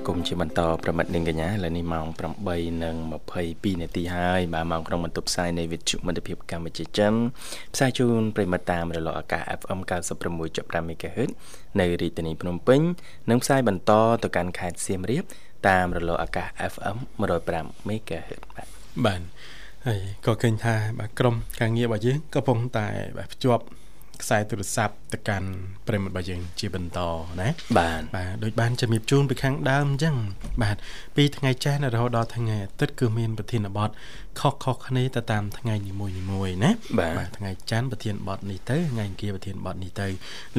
A: គមន៍ជាបន្តប្រមិត្តនាងកញ្ញាឥឡូវនេះម៉ោង8:22នាទីហើយបាទម៉ោងក្នុងបន្ទប់ផ្សាយនៃវិទ្យុមិត្តភាពកម្ពុជាចិនផ្សាយជូនប្រិមត្តតាមរលកអាកាស FM 96.5 MHz នៅរាជធានីភ្នំពេញនិងផ្សាយបន្តទៅកាន់ខេត្តសៀមរាប តាមរលកអាកាស FM 105 MHz បាទ
B: បាទហើយក៏ឃើញថាបាទក្រុមការងាររបស់យើងកំពុងតែបាទភ្ជាប់ ខ្សែទូរស័ព្ទទៅកាន់ប្រិមត្តរបស់យើងជាបន្តណា
A: បាទ
B: បាទដូចបានជំរាបជូនពីខាងដើមអញ្ចឹងបាទពីថ្ងៃចែករហូតដល់ថ្ងៃអាទិត្យគឺមានប្រធានបទខុសៗគ្នាទៅតាមថ្ងៃនីមួយៗណា
A: បាទ
B: បាទថ្ងៃច័ន្ទប្រធានបទនេះទៅថ្ងៃអង្គារប្រធានបទនេះទៅ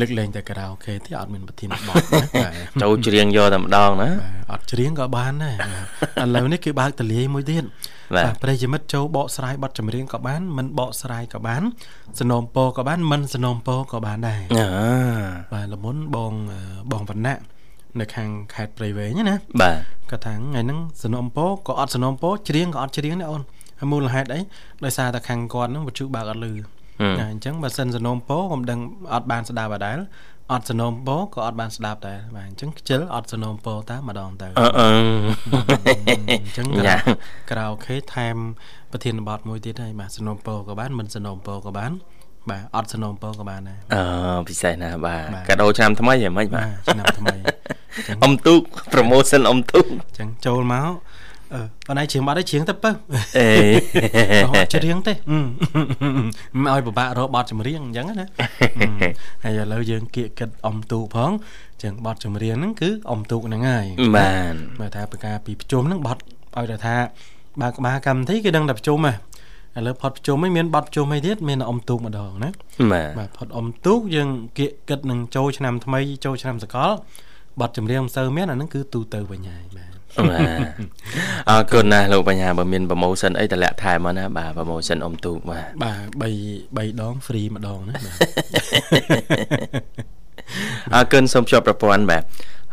B: លើកលែងតែការ៉ាអូខេទេអត់មានប្រធានបទណាបាទ
A: ចូលច្រៀងយកតែម្ដងណា
B: បាទអត់ច្រៀងក៏បានដែរបាទឥឡូវនេះគឺបើកតលាយមួយទៀត
A: បាទ
B: ប្រិយមិត្តចូលបកស្រាយបទចម្រៀងក៏បានមិនបកស្រាយក៏បានសនំពោក៏បានមិនសនំពោក៏បានដែរ
A: អឺ
B: បាទលមុនបងបងវណ្ណៈនៅខាងខេត្តព្រៃវែងណា
A: បាទ
B: គាត់ថាថ្ងៃហ្នឹងសនំពោក៏អត់សនំពោច្រៀងក៏អត់ច្រៀងដែរអូនហើយមូលហេតុអីដោយសារតែខាងគាត់ហ្នឹងវាជូបើកអត់លឺអញ្ចឹងបើសិនសនំពោខ្ញុំដឹងអត់បានស្ដាប់អដែល អត់សនំពោក៏អត់បានស្ដាប់ដែរបាទអញ្ចឹងខ្ជិលអត់សនំពោតាមម្ដងទៅ
A: អឺអឺ
B: អញ្ចឹង
A: ញ៉ា
B: ក្រៅអូខេថែមប្រធានបទមួយទៀតហើយបាទសនំពោក៏បានមិនសនំពោក៏បានបាទអត់សនំពោក៏បានដែរ
A: អឺពិសេសណាស់បាទ
B: បាទ
A: កាដូឆ្នាំថ្មីហ្មងបា
B: បាទ
A: ទ
B: ឆ្នាំថ្មី
A: អុំទូក promotion អុំទូក
B: អញ្ចឹងចូលមកអឺ បងឯងច្រៀងបាត់ឯងច្រៀងទៅពើ
A: អេ
B: អត់ច្រៀងទេអឺមិនឲ្យពិបាករកបទចម្រៀងអញ្ចឹងណាអឺហើយឥឡូវយើងគៀកគិតអំទូកផងអញ្ចឹងបទចម្រៀងហ្នឹងគឺអំទូកហ្នឹងហើយ
A: បាន
B: បើថាប្រការពីប្រជុំហ្នឹងបត់ឲ្យតែថាបើក្បាលកម្មវិធីគឺដឹងតែប្រជុំហ៎ឥឡូវផុតប្រជុំហ្នឹងមានបត់ប្រជុំអីទៀតមានអំទូកម្ដងណា
A: បាទ
B: បាទផុតអំទូកយើងគៀកគិតនឹងចូលឆ្នាំថ្មីចូលឆ្នាំសកលបត់ចម្រៀងមិនសូវមានអាហ្នឹងគឺទូទៅវិញហើយបាទ
A: បាទ អរគុណណាស់លោកបញ្ញាបើមាន promotion អីតម្លាក់ថែមមកណាបាទ promotion អុំទូកបាទ
B: បាទ3 3ដង free ម្ដងណាបាទ
A: អរគុណសូមជួបប្រព័ន្ធបាទ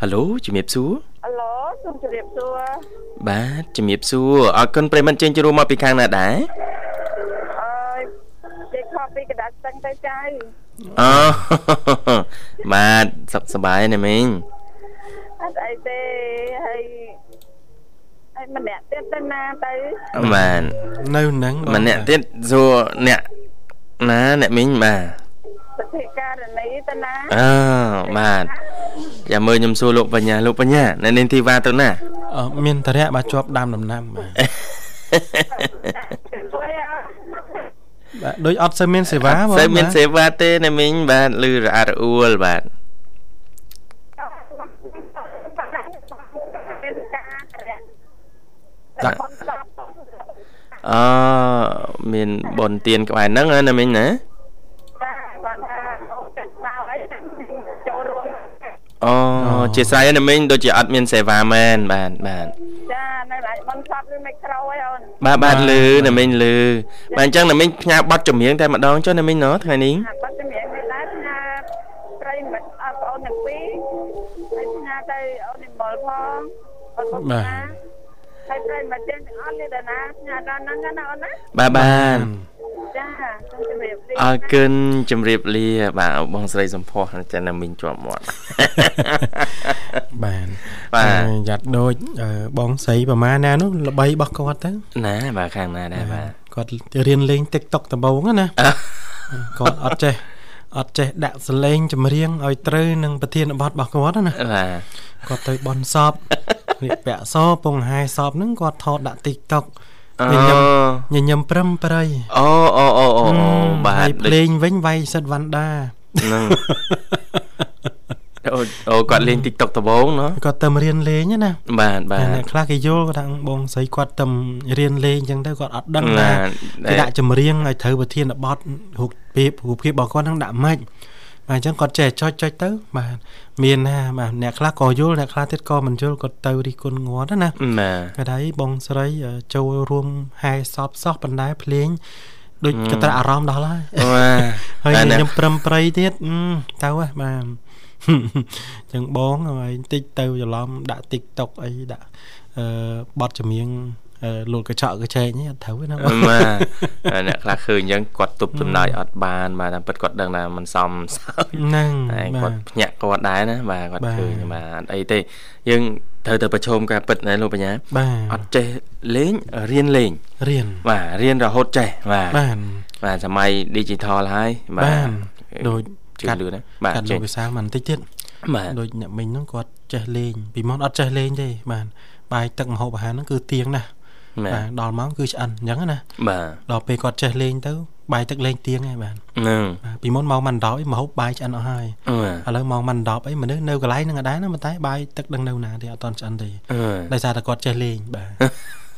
A: Halo ជំរាបសួរ
E: អាឡូសូមជម្រាបសួរ
A: បាទជំរាបសួរអរគុណប្រិយមិត្តចេញចូលរួមមកពីខាងណាដែរ
E: អើយចេកខពីកដាច់ស្ទឹងទៅចៅ
A: អូបាទសុខសប្បាយណាមីង
E: អត់អីទេហើយហើយ ម្នាក់ទៀតទៅណាទៅ
A: បាទ
B: នៅហ្នឹងបង
A: ម្នាក់ទៀតសួរអ្នកណាអ្នកមីងបាទ
E: ប្រតិការនីទៅណា
A: អើបាទយ៉ាមើលខ្ញុំសួរលោកបញ្ញាលោកបញ្ញានៅនាងធីវ៉ាទៅណា
B: អឺមានតរៈបាទជាប់ដាំដំណាំបាទ
E: ជួយអើ
B: បាទដូចអត់សូវមានសេវាបង
A: សូវមាន
B: បាទ
A: សេវាទេណាមីងបាទលឺរអាក់រអួលបាទ
E: មានការរៈ
B: ដាក់
E: បងស្ដាប់
A: អមានបនទៀនក្បែរហ្នឹងណាមីងណា
E: ចាគាត់ថាអូចាក់បោអីចូលរួម
A: អូជាស្រ័យណាមីងដូចជាអត់មានសេវាមែនបាទបាទ
E: ចានៅឡៃបងស្ដាប់ឬមីក្រូអីអូន
A: បាទបាទលឺណាមីងលឺបាទអញ្ចឹងណាមីងផ្ញើប័ណ្ណចម្រៀងតែម្ដងចុះណាមីងណថ្ងៃនេះ
E: អាបាត់ជំនាញនេះដែរផ្ញើប្រិយមិត្តអត់បងអូនទាំងពីរហើយផ្ញើទៅអូននិមលផងអូនមកណាហើយ ប្រិយមិត្តទាំងអស់នេះដល់ណាផ្ញើដល់ហ្នឹងណាអូនណា
A: បាទបាទ
E: ចាសូមជម្រាបលា
A: អរគុណជំរាបលា បាទបងស្រីសំផស្សចាណាមីងជាប់មាត់
B: បាទ
A: បាទ
B: ហើយយ៉ាត់ដូចអឺបងស្រីប្រមាណណានោះល្បីរបស់គាត់ទៅ
A: ណាបាទខាងណាដែរបាទ
B: គាត់រៀនលេង TikTok ដំបូងហ្នឹងណាគាត់អត់ចេះអត់ចេះដាក់សលេងចម្រៀងឲ្យត្រូវនឹងប្រធានបទរបស់គាត់ណា
A: បាទ
B: គាត់ទៅបនសព រៀបពាក់សពងហាយសពហ្នឹងគាត់ថតដាក់ TikTok
A: អូ
B: ញញឹមញញឹមប្រឹមប្រៃ
A: អូអូអូអូអូបា
B: ហើ
A: ទ
B: យភ្លេងវិញវាយសិតវ៉ាន់ដា
A: ហ្នឹងអូអូគាត់លេង TikTok ដំបូងណោះ
B: គាត់ទៅរៀនលេងណា
A: បាទបាទ
B: អ្នកខ្លះគេយល់គាត់ថាបងស្រីគាត់ទៅរៀនលេងអញ្ចឹងទៅគាត់អត់ដឹងថា
A: បាទ
B: គេដាក់ចម្រៀងឲ្យត្រូវប្រធានបទរូបភាពរូបភាពរបស់គាត់ហ្នឹងដាក់ម៉េច បាទអញ្ចឹងគាត់ចេះចុចចុចទៅបាទមានណាបាទអ្នកខ្លះក៏យល់អ្នកខ្លះទៀតក៏មិនយល់គាត់ទៅរិះគន់ងាត់ណា
A: បាទ
B: គាត់ហើយបងស្រីអឺចូលរួមហែសពសោះបណ្ដែភ្លេងដូចកត្រាអារម្មណ៍ដល់ហើយ
A: បាទ
B: ហើយ
A: អានេះ
B: ខ្ញុំប្រឹមប្រៃទៀតអឺទៅហ៎បាទអញ្ចឹងបងហើយបន្តិចទៅច្រឡំដាក់ TikTok អីដាក់អឺបတ်ចម្រៀង អឺលូតកញ្ចក់កញ្ចែកនេះអត់ត្រូវទេណាបង
A: បាទហើយអ្នកខ្លះឃើញអញ្ចឹងគាត់ទប់ចំណាយអត់បានបាទតែពិតគាត់ដឹងថាมันសមសោយ
B: ហ្នឹង
A: តែ
B: បា
A: គាត់
B: ទ
A: ភ្ញាក់គាត់ដែរណាបាទគាត់
B: បាទ
A: ឃើញបាទអត់អីទេយើងត្រូវតែប្រឈមការពិតណាលោកបញ្ញា
B: បាទ
A: អត់ចេះលេងរៀនលេង
B: រៀន
A: បាទរៀនរហូតចេះបាទ
B: បាទ
A: បាទសម័យ digital ហើយបា
B: បាទ
A: ទ
B: ដូច
A: ជឿ
B: កាត់
A: លឿនណាបាទ
B: កាត់
A: ចេ
B: លោកះវិសាលមកបន្តិចទៀត
A: បាទ
B: ដូចអ្នកមិញហ្នឹងគាត់ចេះលេងពីមុនអត់ចេះលេងទេបាទបាយទឹកម្ហូបអាហារហ្នឹងគឺទៀងណាស់
A: បា
B: បាទ
A: ទ
B: ដល់ម៉ោងគឺឆ្អិនអញ្ចឹងណា
A: បាទ
B: ដល់ពេលគាត់ចេះលេងទៅបាយទឹកលេងទៀងឯងបាទ
A: ហ្នឹង
B: បាទពីមុនម៉ោងមិន10អីម្ហូបបាយឆ្អិនអស់ហើយ
A: អឺ
B: ឥឡូវម៉ោងមិន10អីមនុស្សនៅកន្លែងហ្នឹងអត់ដែរណាប៉ុន្តែបាយទឹកដឹងនៅណាទេអត់តន់ឆ្អិនទេ
A: អឺ
B: ដោយសារតែគាត់ចេះលេងបាទ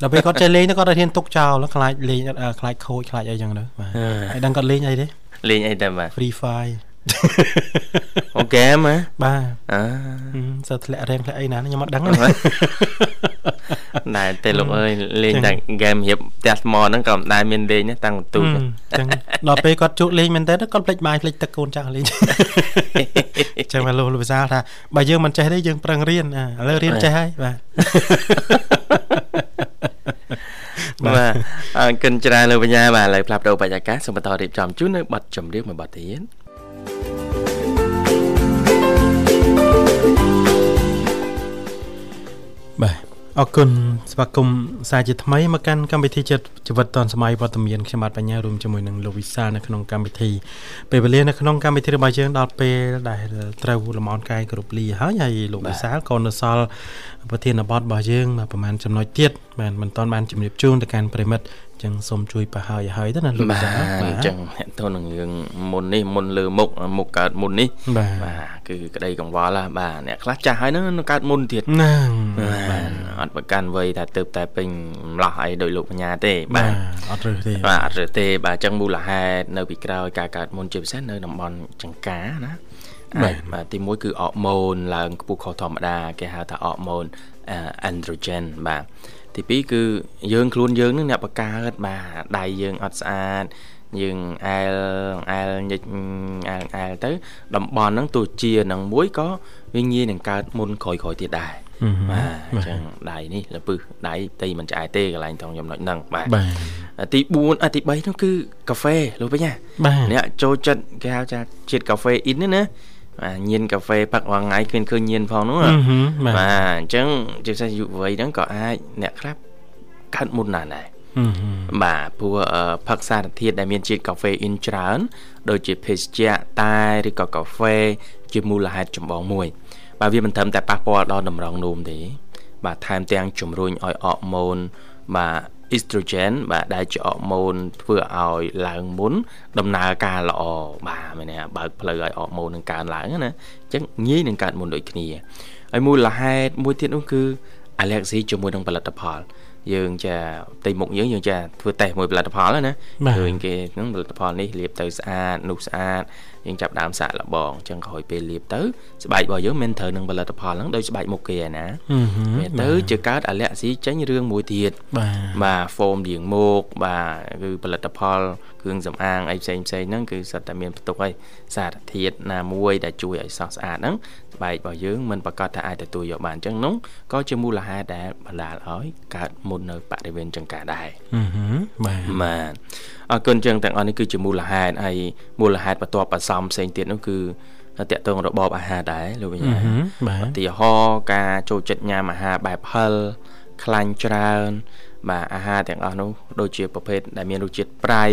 B: ដល់ពេលគាត់ចេះលេងទៅគាត់ទៅរៀនទុកចោលខ្លាចលេងអត់អឺខ្លាចខូចខ្លាចអីចឹងទៅបាទហើយដឹងគាត់លេងអីទេ
A: លេងអីតែបាទ
B: Free Fire
A: អូហ្គេមហ៎
B: បាទ
A: អឺ
B: ហឹមសើធ្លាក់រែងធ្លាក់អីណាខ្ញុំអត់ដឹងទេ
A: តែតែលោកអើយលេងតែហ្គេមរៀបផ្ទះថ្មហ្នឹងក៏មិនដែលមានលេងណាតាំងបន្ទូច
B: អឺចឹងដល់ពេលគាត់ជក់លេងមែនតើគាត់ភ្លេចបាយភ្លេចទឹកកូនចាស់លេងចឹងមកលោកលោកវិសាលថាបើយើងមិនចេះទេយើងប្រឹងរៀនអាឥឡូវរៀនចេះហើយបាទ
A: បាទអរគុណច្រើនលោកបញ្ញាបាទឥឡូវផ្លាប់ដោបរិយាកាសសូមបន្តរៀបចំជូននៅប័ណ្ណចម្រៀងមួយប័ណ្ណទៀត
B: បាទអរគុណស្វាគមន៍សាជាថ្មីមកកាន់កម្មវិធីចិត្តជីវិតឌុនសម័យវត្តមានខ្ញុំបាទបញ្ញារួមជាមួយនឹងលោកវិសាលនៅក្នុងកម្មវិធីពេលវេលានៅក្នុងកម្មវិធីរបស់យើងដល់ពេលដែលត្រូវលំអរកាយគ្រប់លីហើយហើយលោកវិសាលក៏នៅសល់ប្រធានបទរបស់យើងប្រហែលចំណុចទៀតបាទមិនទាន់បានជម្រាបជូនទៅកាន់ប្រិមិត្ត ចឹងសូមជួយប្រហើយហើយទៅណាលោក
A: ចាបាទអញ្ចឹងអ្នកទៅនឹងរឿងមុននេះមុនលើមុខមុខកើតមុននេះបាទគឺក្តីកង្វល់បាទអ្នកខ្លះចាស់ហើយនឹងកើតមុនទៀត
B: ហ្នឹង
A: បាទអត់ប្រកាន់វ័យថាទៅតែពេញម្លោះអីដោយលោកបញ្ញាទេបាទ
B: អត់រើសទេ
A: បាទអត់រើសទេបាទអញ្ចឹងមូលហេតុនៅពីក្រោយការកើតមុនជាពិសេសនៅតំបន់ចង្ការណាបាទបាទទី1គឺអរម៉ូនឡើងខ្ពស់ខុសធម្មតាគេហៅថាអរម៉ូន androgen បាទ ទី2គឺយើងខ្លួនយើងនឹងអ្នកបកើតបាទដៃយើងអត់ស្អាតយើងអែលអែលញិចអែលអែលទៅ តំបន់ហ្នឹងទោះជានឹងមួយក៏វាងាយនឹងកើតមុនក្រោយក្រោយទៀតដែរបាទអញ្ចឹងដៃនេះលពឹសដៃទីមិនឆ្អែតទេកន្លែងត្រង់ចំណុចហ្នឹងបាទទី4អទី3នោះគឺកាហ្វេលោកវិញណាអ្នកចូលចិត្តគេហៅថាជាតិកាហ្វេអ៊ីនណា បាទញៀនកាហ្វេផឹករាល់ថ្ងៃឃើញឃើញញៀនផងនោះបាទអញ្ចឹងជាពិសេសយុវវ័យហ្នឹងក៏អាចអ្នកខ្លះកើតមុនណាស់ដែរបាទព្រោះផឹកសារធាតុដែលមានជាតិកាហ្វេអ៊ីនច្រើន ដូចជាភេសជ្ជៈតែឬក៏កាហ្វេ ជាមូលហេតុចម្បងមួយ បាទវាមិនត្រឹមតែប៉ះពាល់ដល់តម្រងនោមទេ បាទថែមទាំងជំរុញឲ្យអរម៉ូនបាទ estrogen បាទដែលជាអរម៉ូនធ្វើឲ្យឡើងមុន ដំណើរការល្អបាទមែនទេបើកផ្លូវឲ្យអរម៉ូននឹងកើនឡើងណាអញ្ចឹងងាយនឹងកើតមុនដូចគ្នាហើយមូលហេតុមួយទៀតនោះគឺ allergy ជាមួយនឹងផលិតផល យើងចាផ្ទៃមុខយើងយើងចាធ្វើតេស្តមួយផលិតផលណាឃើញគេហ្នឹងផលិតផលនេះលាបទៅស្អាតនោះស្អាតយើងចាប់ដើមសាកល្បងអញ្ចឹងក្រោយពេលលាបទៅស្បែករបស់យើងមិនត្រូវនឹងផលិតផលហ្នឹងដោយស្បែកមុខគេឯណាវាទៅជាកើតអាឡែស៊ីចេញរឿងមួយទៀតបាទហ្វូមលាងមុខបាទគឺផលិតផលគ្រឿងសម្អាងអីផ្សេងផ្សេងហ្នឹងគឺសិតតែមានផ្ទុកអីសារធាតុណាមួយដែលជួយឲ្យសះស្អាតហ្នឹងស្បែករបស់យើងមិនប្រកាសថាអាចទទួលយកបានអញ្ចឹងនោះក៏ជាមូលហេតុដែលបណ្ដាលឲ្យកើតមុននៅបរិវេណចង្ការដែរ
B: បាទ
A: បាទអរគុណចឹងទាំងអស់នេះគឺជាមូលហេតុហើយមូលហេតុបន្ទាប់បន្សំផ្សេងទៀតនោះគឺតកតងរបបអាហារដែរលោកវិញ្ញា
B: បាទឧ
A: ទាហរណ៍ការចូលចិត្តញ៉ាំអាហារបែបហិលខ្លាញ់ច្រើន បាទអាហារទាំងអស់នោះដូចជាប្រភេទដែលមានរសជាតិប្រៃ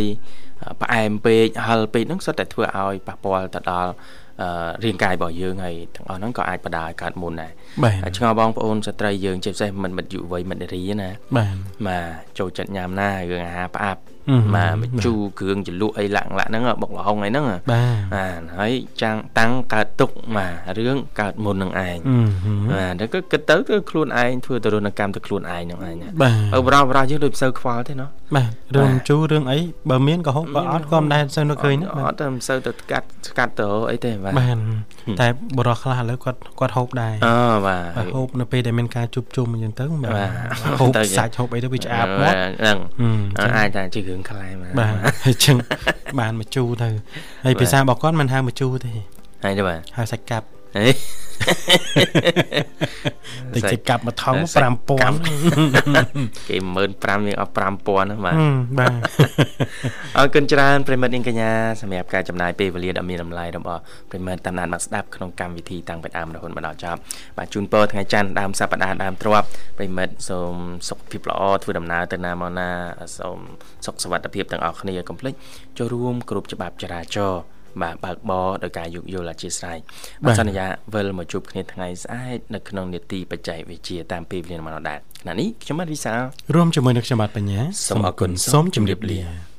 A: ផ្អែមពេកហិលពេកហ្នឹងសុទ្ធតែធ្វើឲ្យប៉ះពាល់ទៅដល់រាងកាយរបស់យើងហើយទាំងអស់ហ្នឹងក៏អាចបដាឲ្យកើតមុនដែរឆ្ងល់បងប្អូនស្ត្រីយើងជាពិសេសមិនមិត្តយុវ័យមិត្តនារីណា
B: បាទ
A: បាទចូលចិត្តញ៉ាំណារឿងអាហារផ្អាប់ បាទមជូរគ្រឿងជ្រលក់អីឡាក់ឡាក់ហ្នឹងបុកលហុងអីហ្នឹង
B: បាទ
A: បាទហើយចាំងតាំងកើតទុកបាទរឿងកើតមុននឹងឯងបាទតែគឺគិតទៅគឺខ្លួនឯងធ្វើទរណកម្មទៅខ្លួនឯងហ្នឹងឯង
B: បាទ
A: បរោបរោយើងដូចមិនសូវខ្វល់ទេណោះ
B: បាទរឿងជូររឿងអីបើមានក៏ហូបបើអត់ក៏មិនដែលសូវនៅឃើញ
A: អត់ទៅមិនសូវទៅកាត់ស្កាត់ទៅអីទេបាទ
B: បាទ តែបរោះខ្លះឥឡូវគាត់គាត់ហូបដែរ
A: អូបាទ
B: ហូបនៅពេលដែលមានការជួបជុំអញ្ចឹងទៅបាទហូបសាច់ហូបអីទៅវាឆ្អាបមាត់
A: ហ្នឹងអាចតែជាគ្រឿងខ្លែមក
B: បាទអញ្ចឹងបានមកជូរទៅហើយភាសារបស់គាត់មិនហៅមកជូរទេ
A: ហើយទេបាទ
B: ហៅសាច់កាប់ តិចតិចកាប់មួយថង5000
A: គេ15000យើងអស់5000ណាបាទ
B: បាទ
A: អរគុណច្រើនប្រិមិត្តនាងកញ្ញាសម្រាប់ការចំណាយពេលវេលាដ៏មានតម្លៃរបស់ប្រិមិត្តតាមដានមកស្ដាប់ក្នុងកម្មវិធីតាំងពីដើមរហូតមកដល់ចប់បាទជូនពរថ្ងៃច័ន្ទដើមសប្ដាហ៍ដើមទ្របប្រិមិត្តសូមសុខភាពល្អធ្វើដំណើរទៅណាមកណាសូមសុខសុវត្ថិភាពទាំងអស់គ្នាកុំភ្លេចចូលរួមគ្រប់ច្បាប់ចរាចរណ៍ បាទបើកបរដោយការយោគយល់អធិស្ឋានបាទសន្យាវិលមកជួបគ្នាថ្ងៃស្អែកនៅក្នុងនេតិបច្ចេកវិទ្យាតាមពេលវេលាមកដល់ដែរខណៈនេះខ្ញុំបាទវិសាល
B: រួមជាមួយនឹងខ្ញុំបាទបញ្ញា
A: សូមអរគុណ
B: សូមជម្រាបលា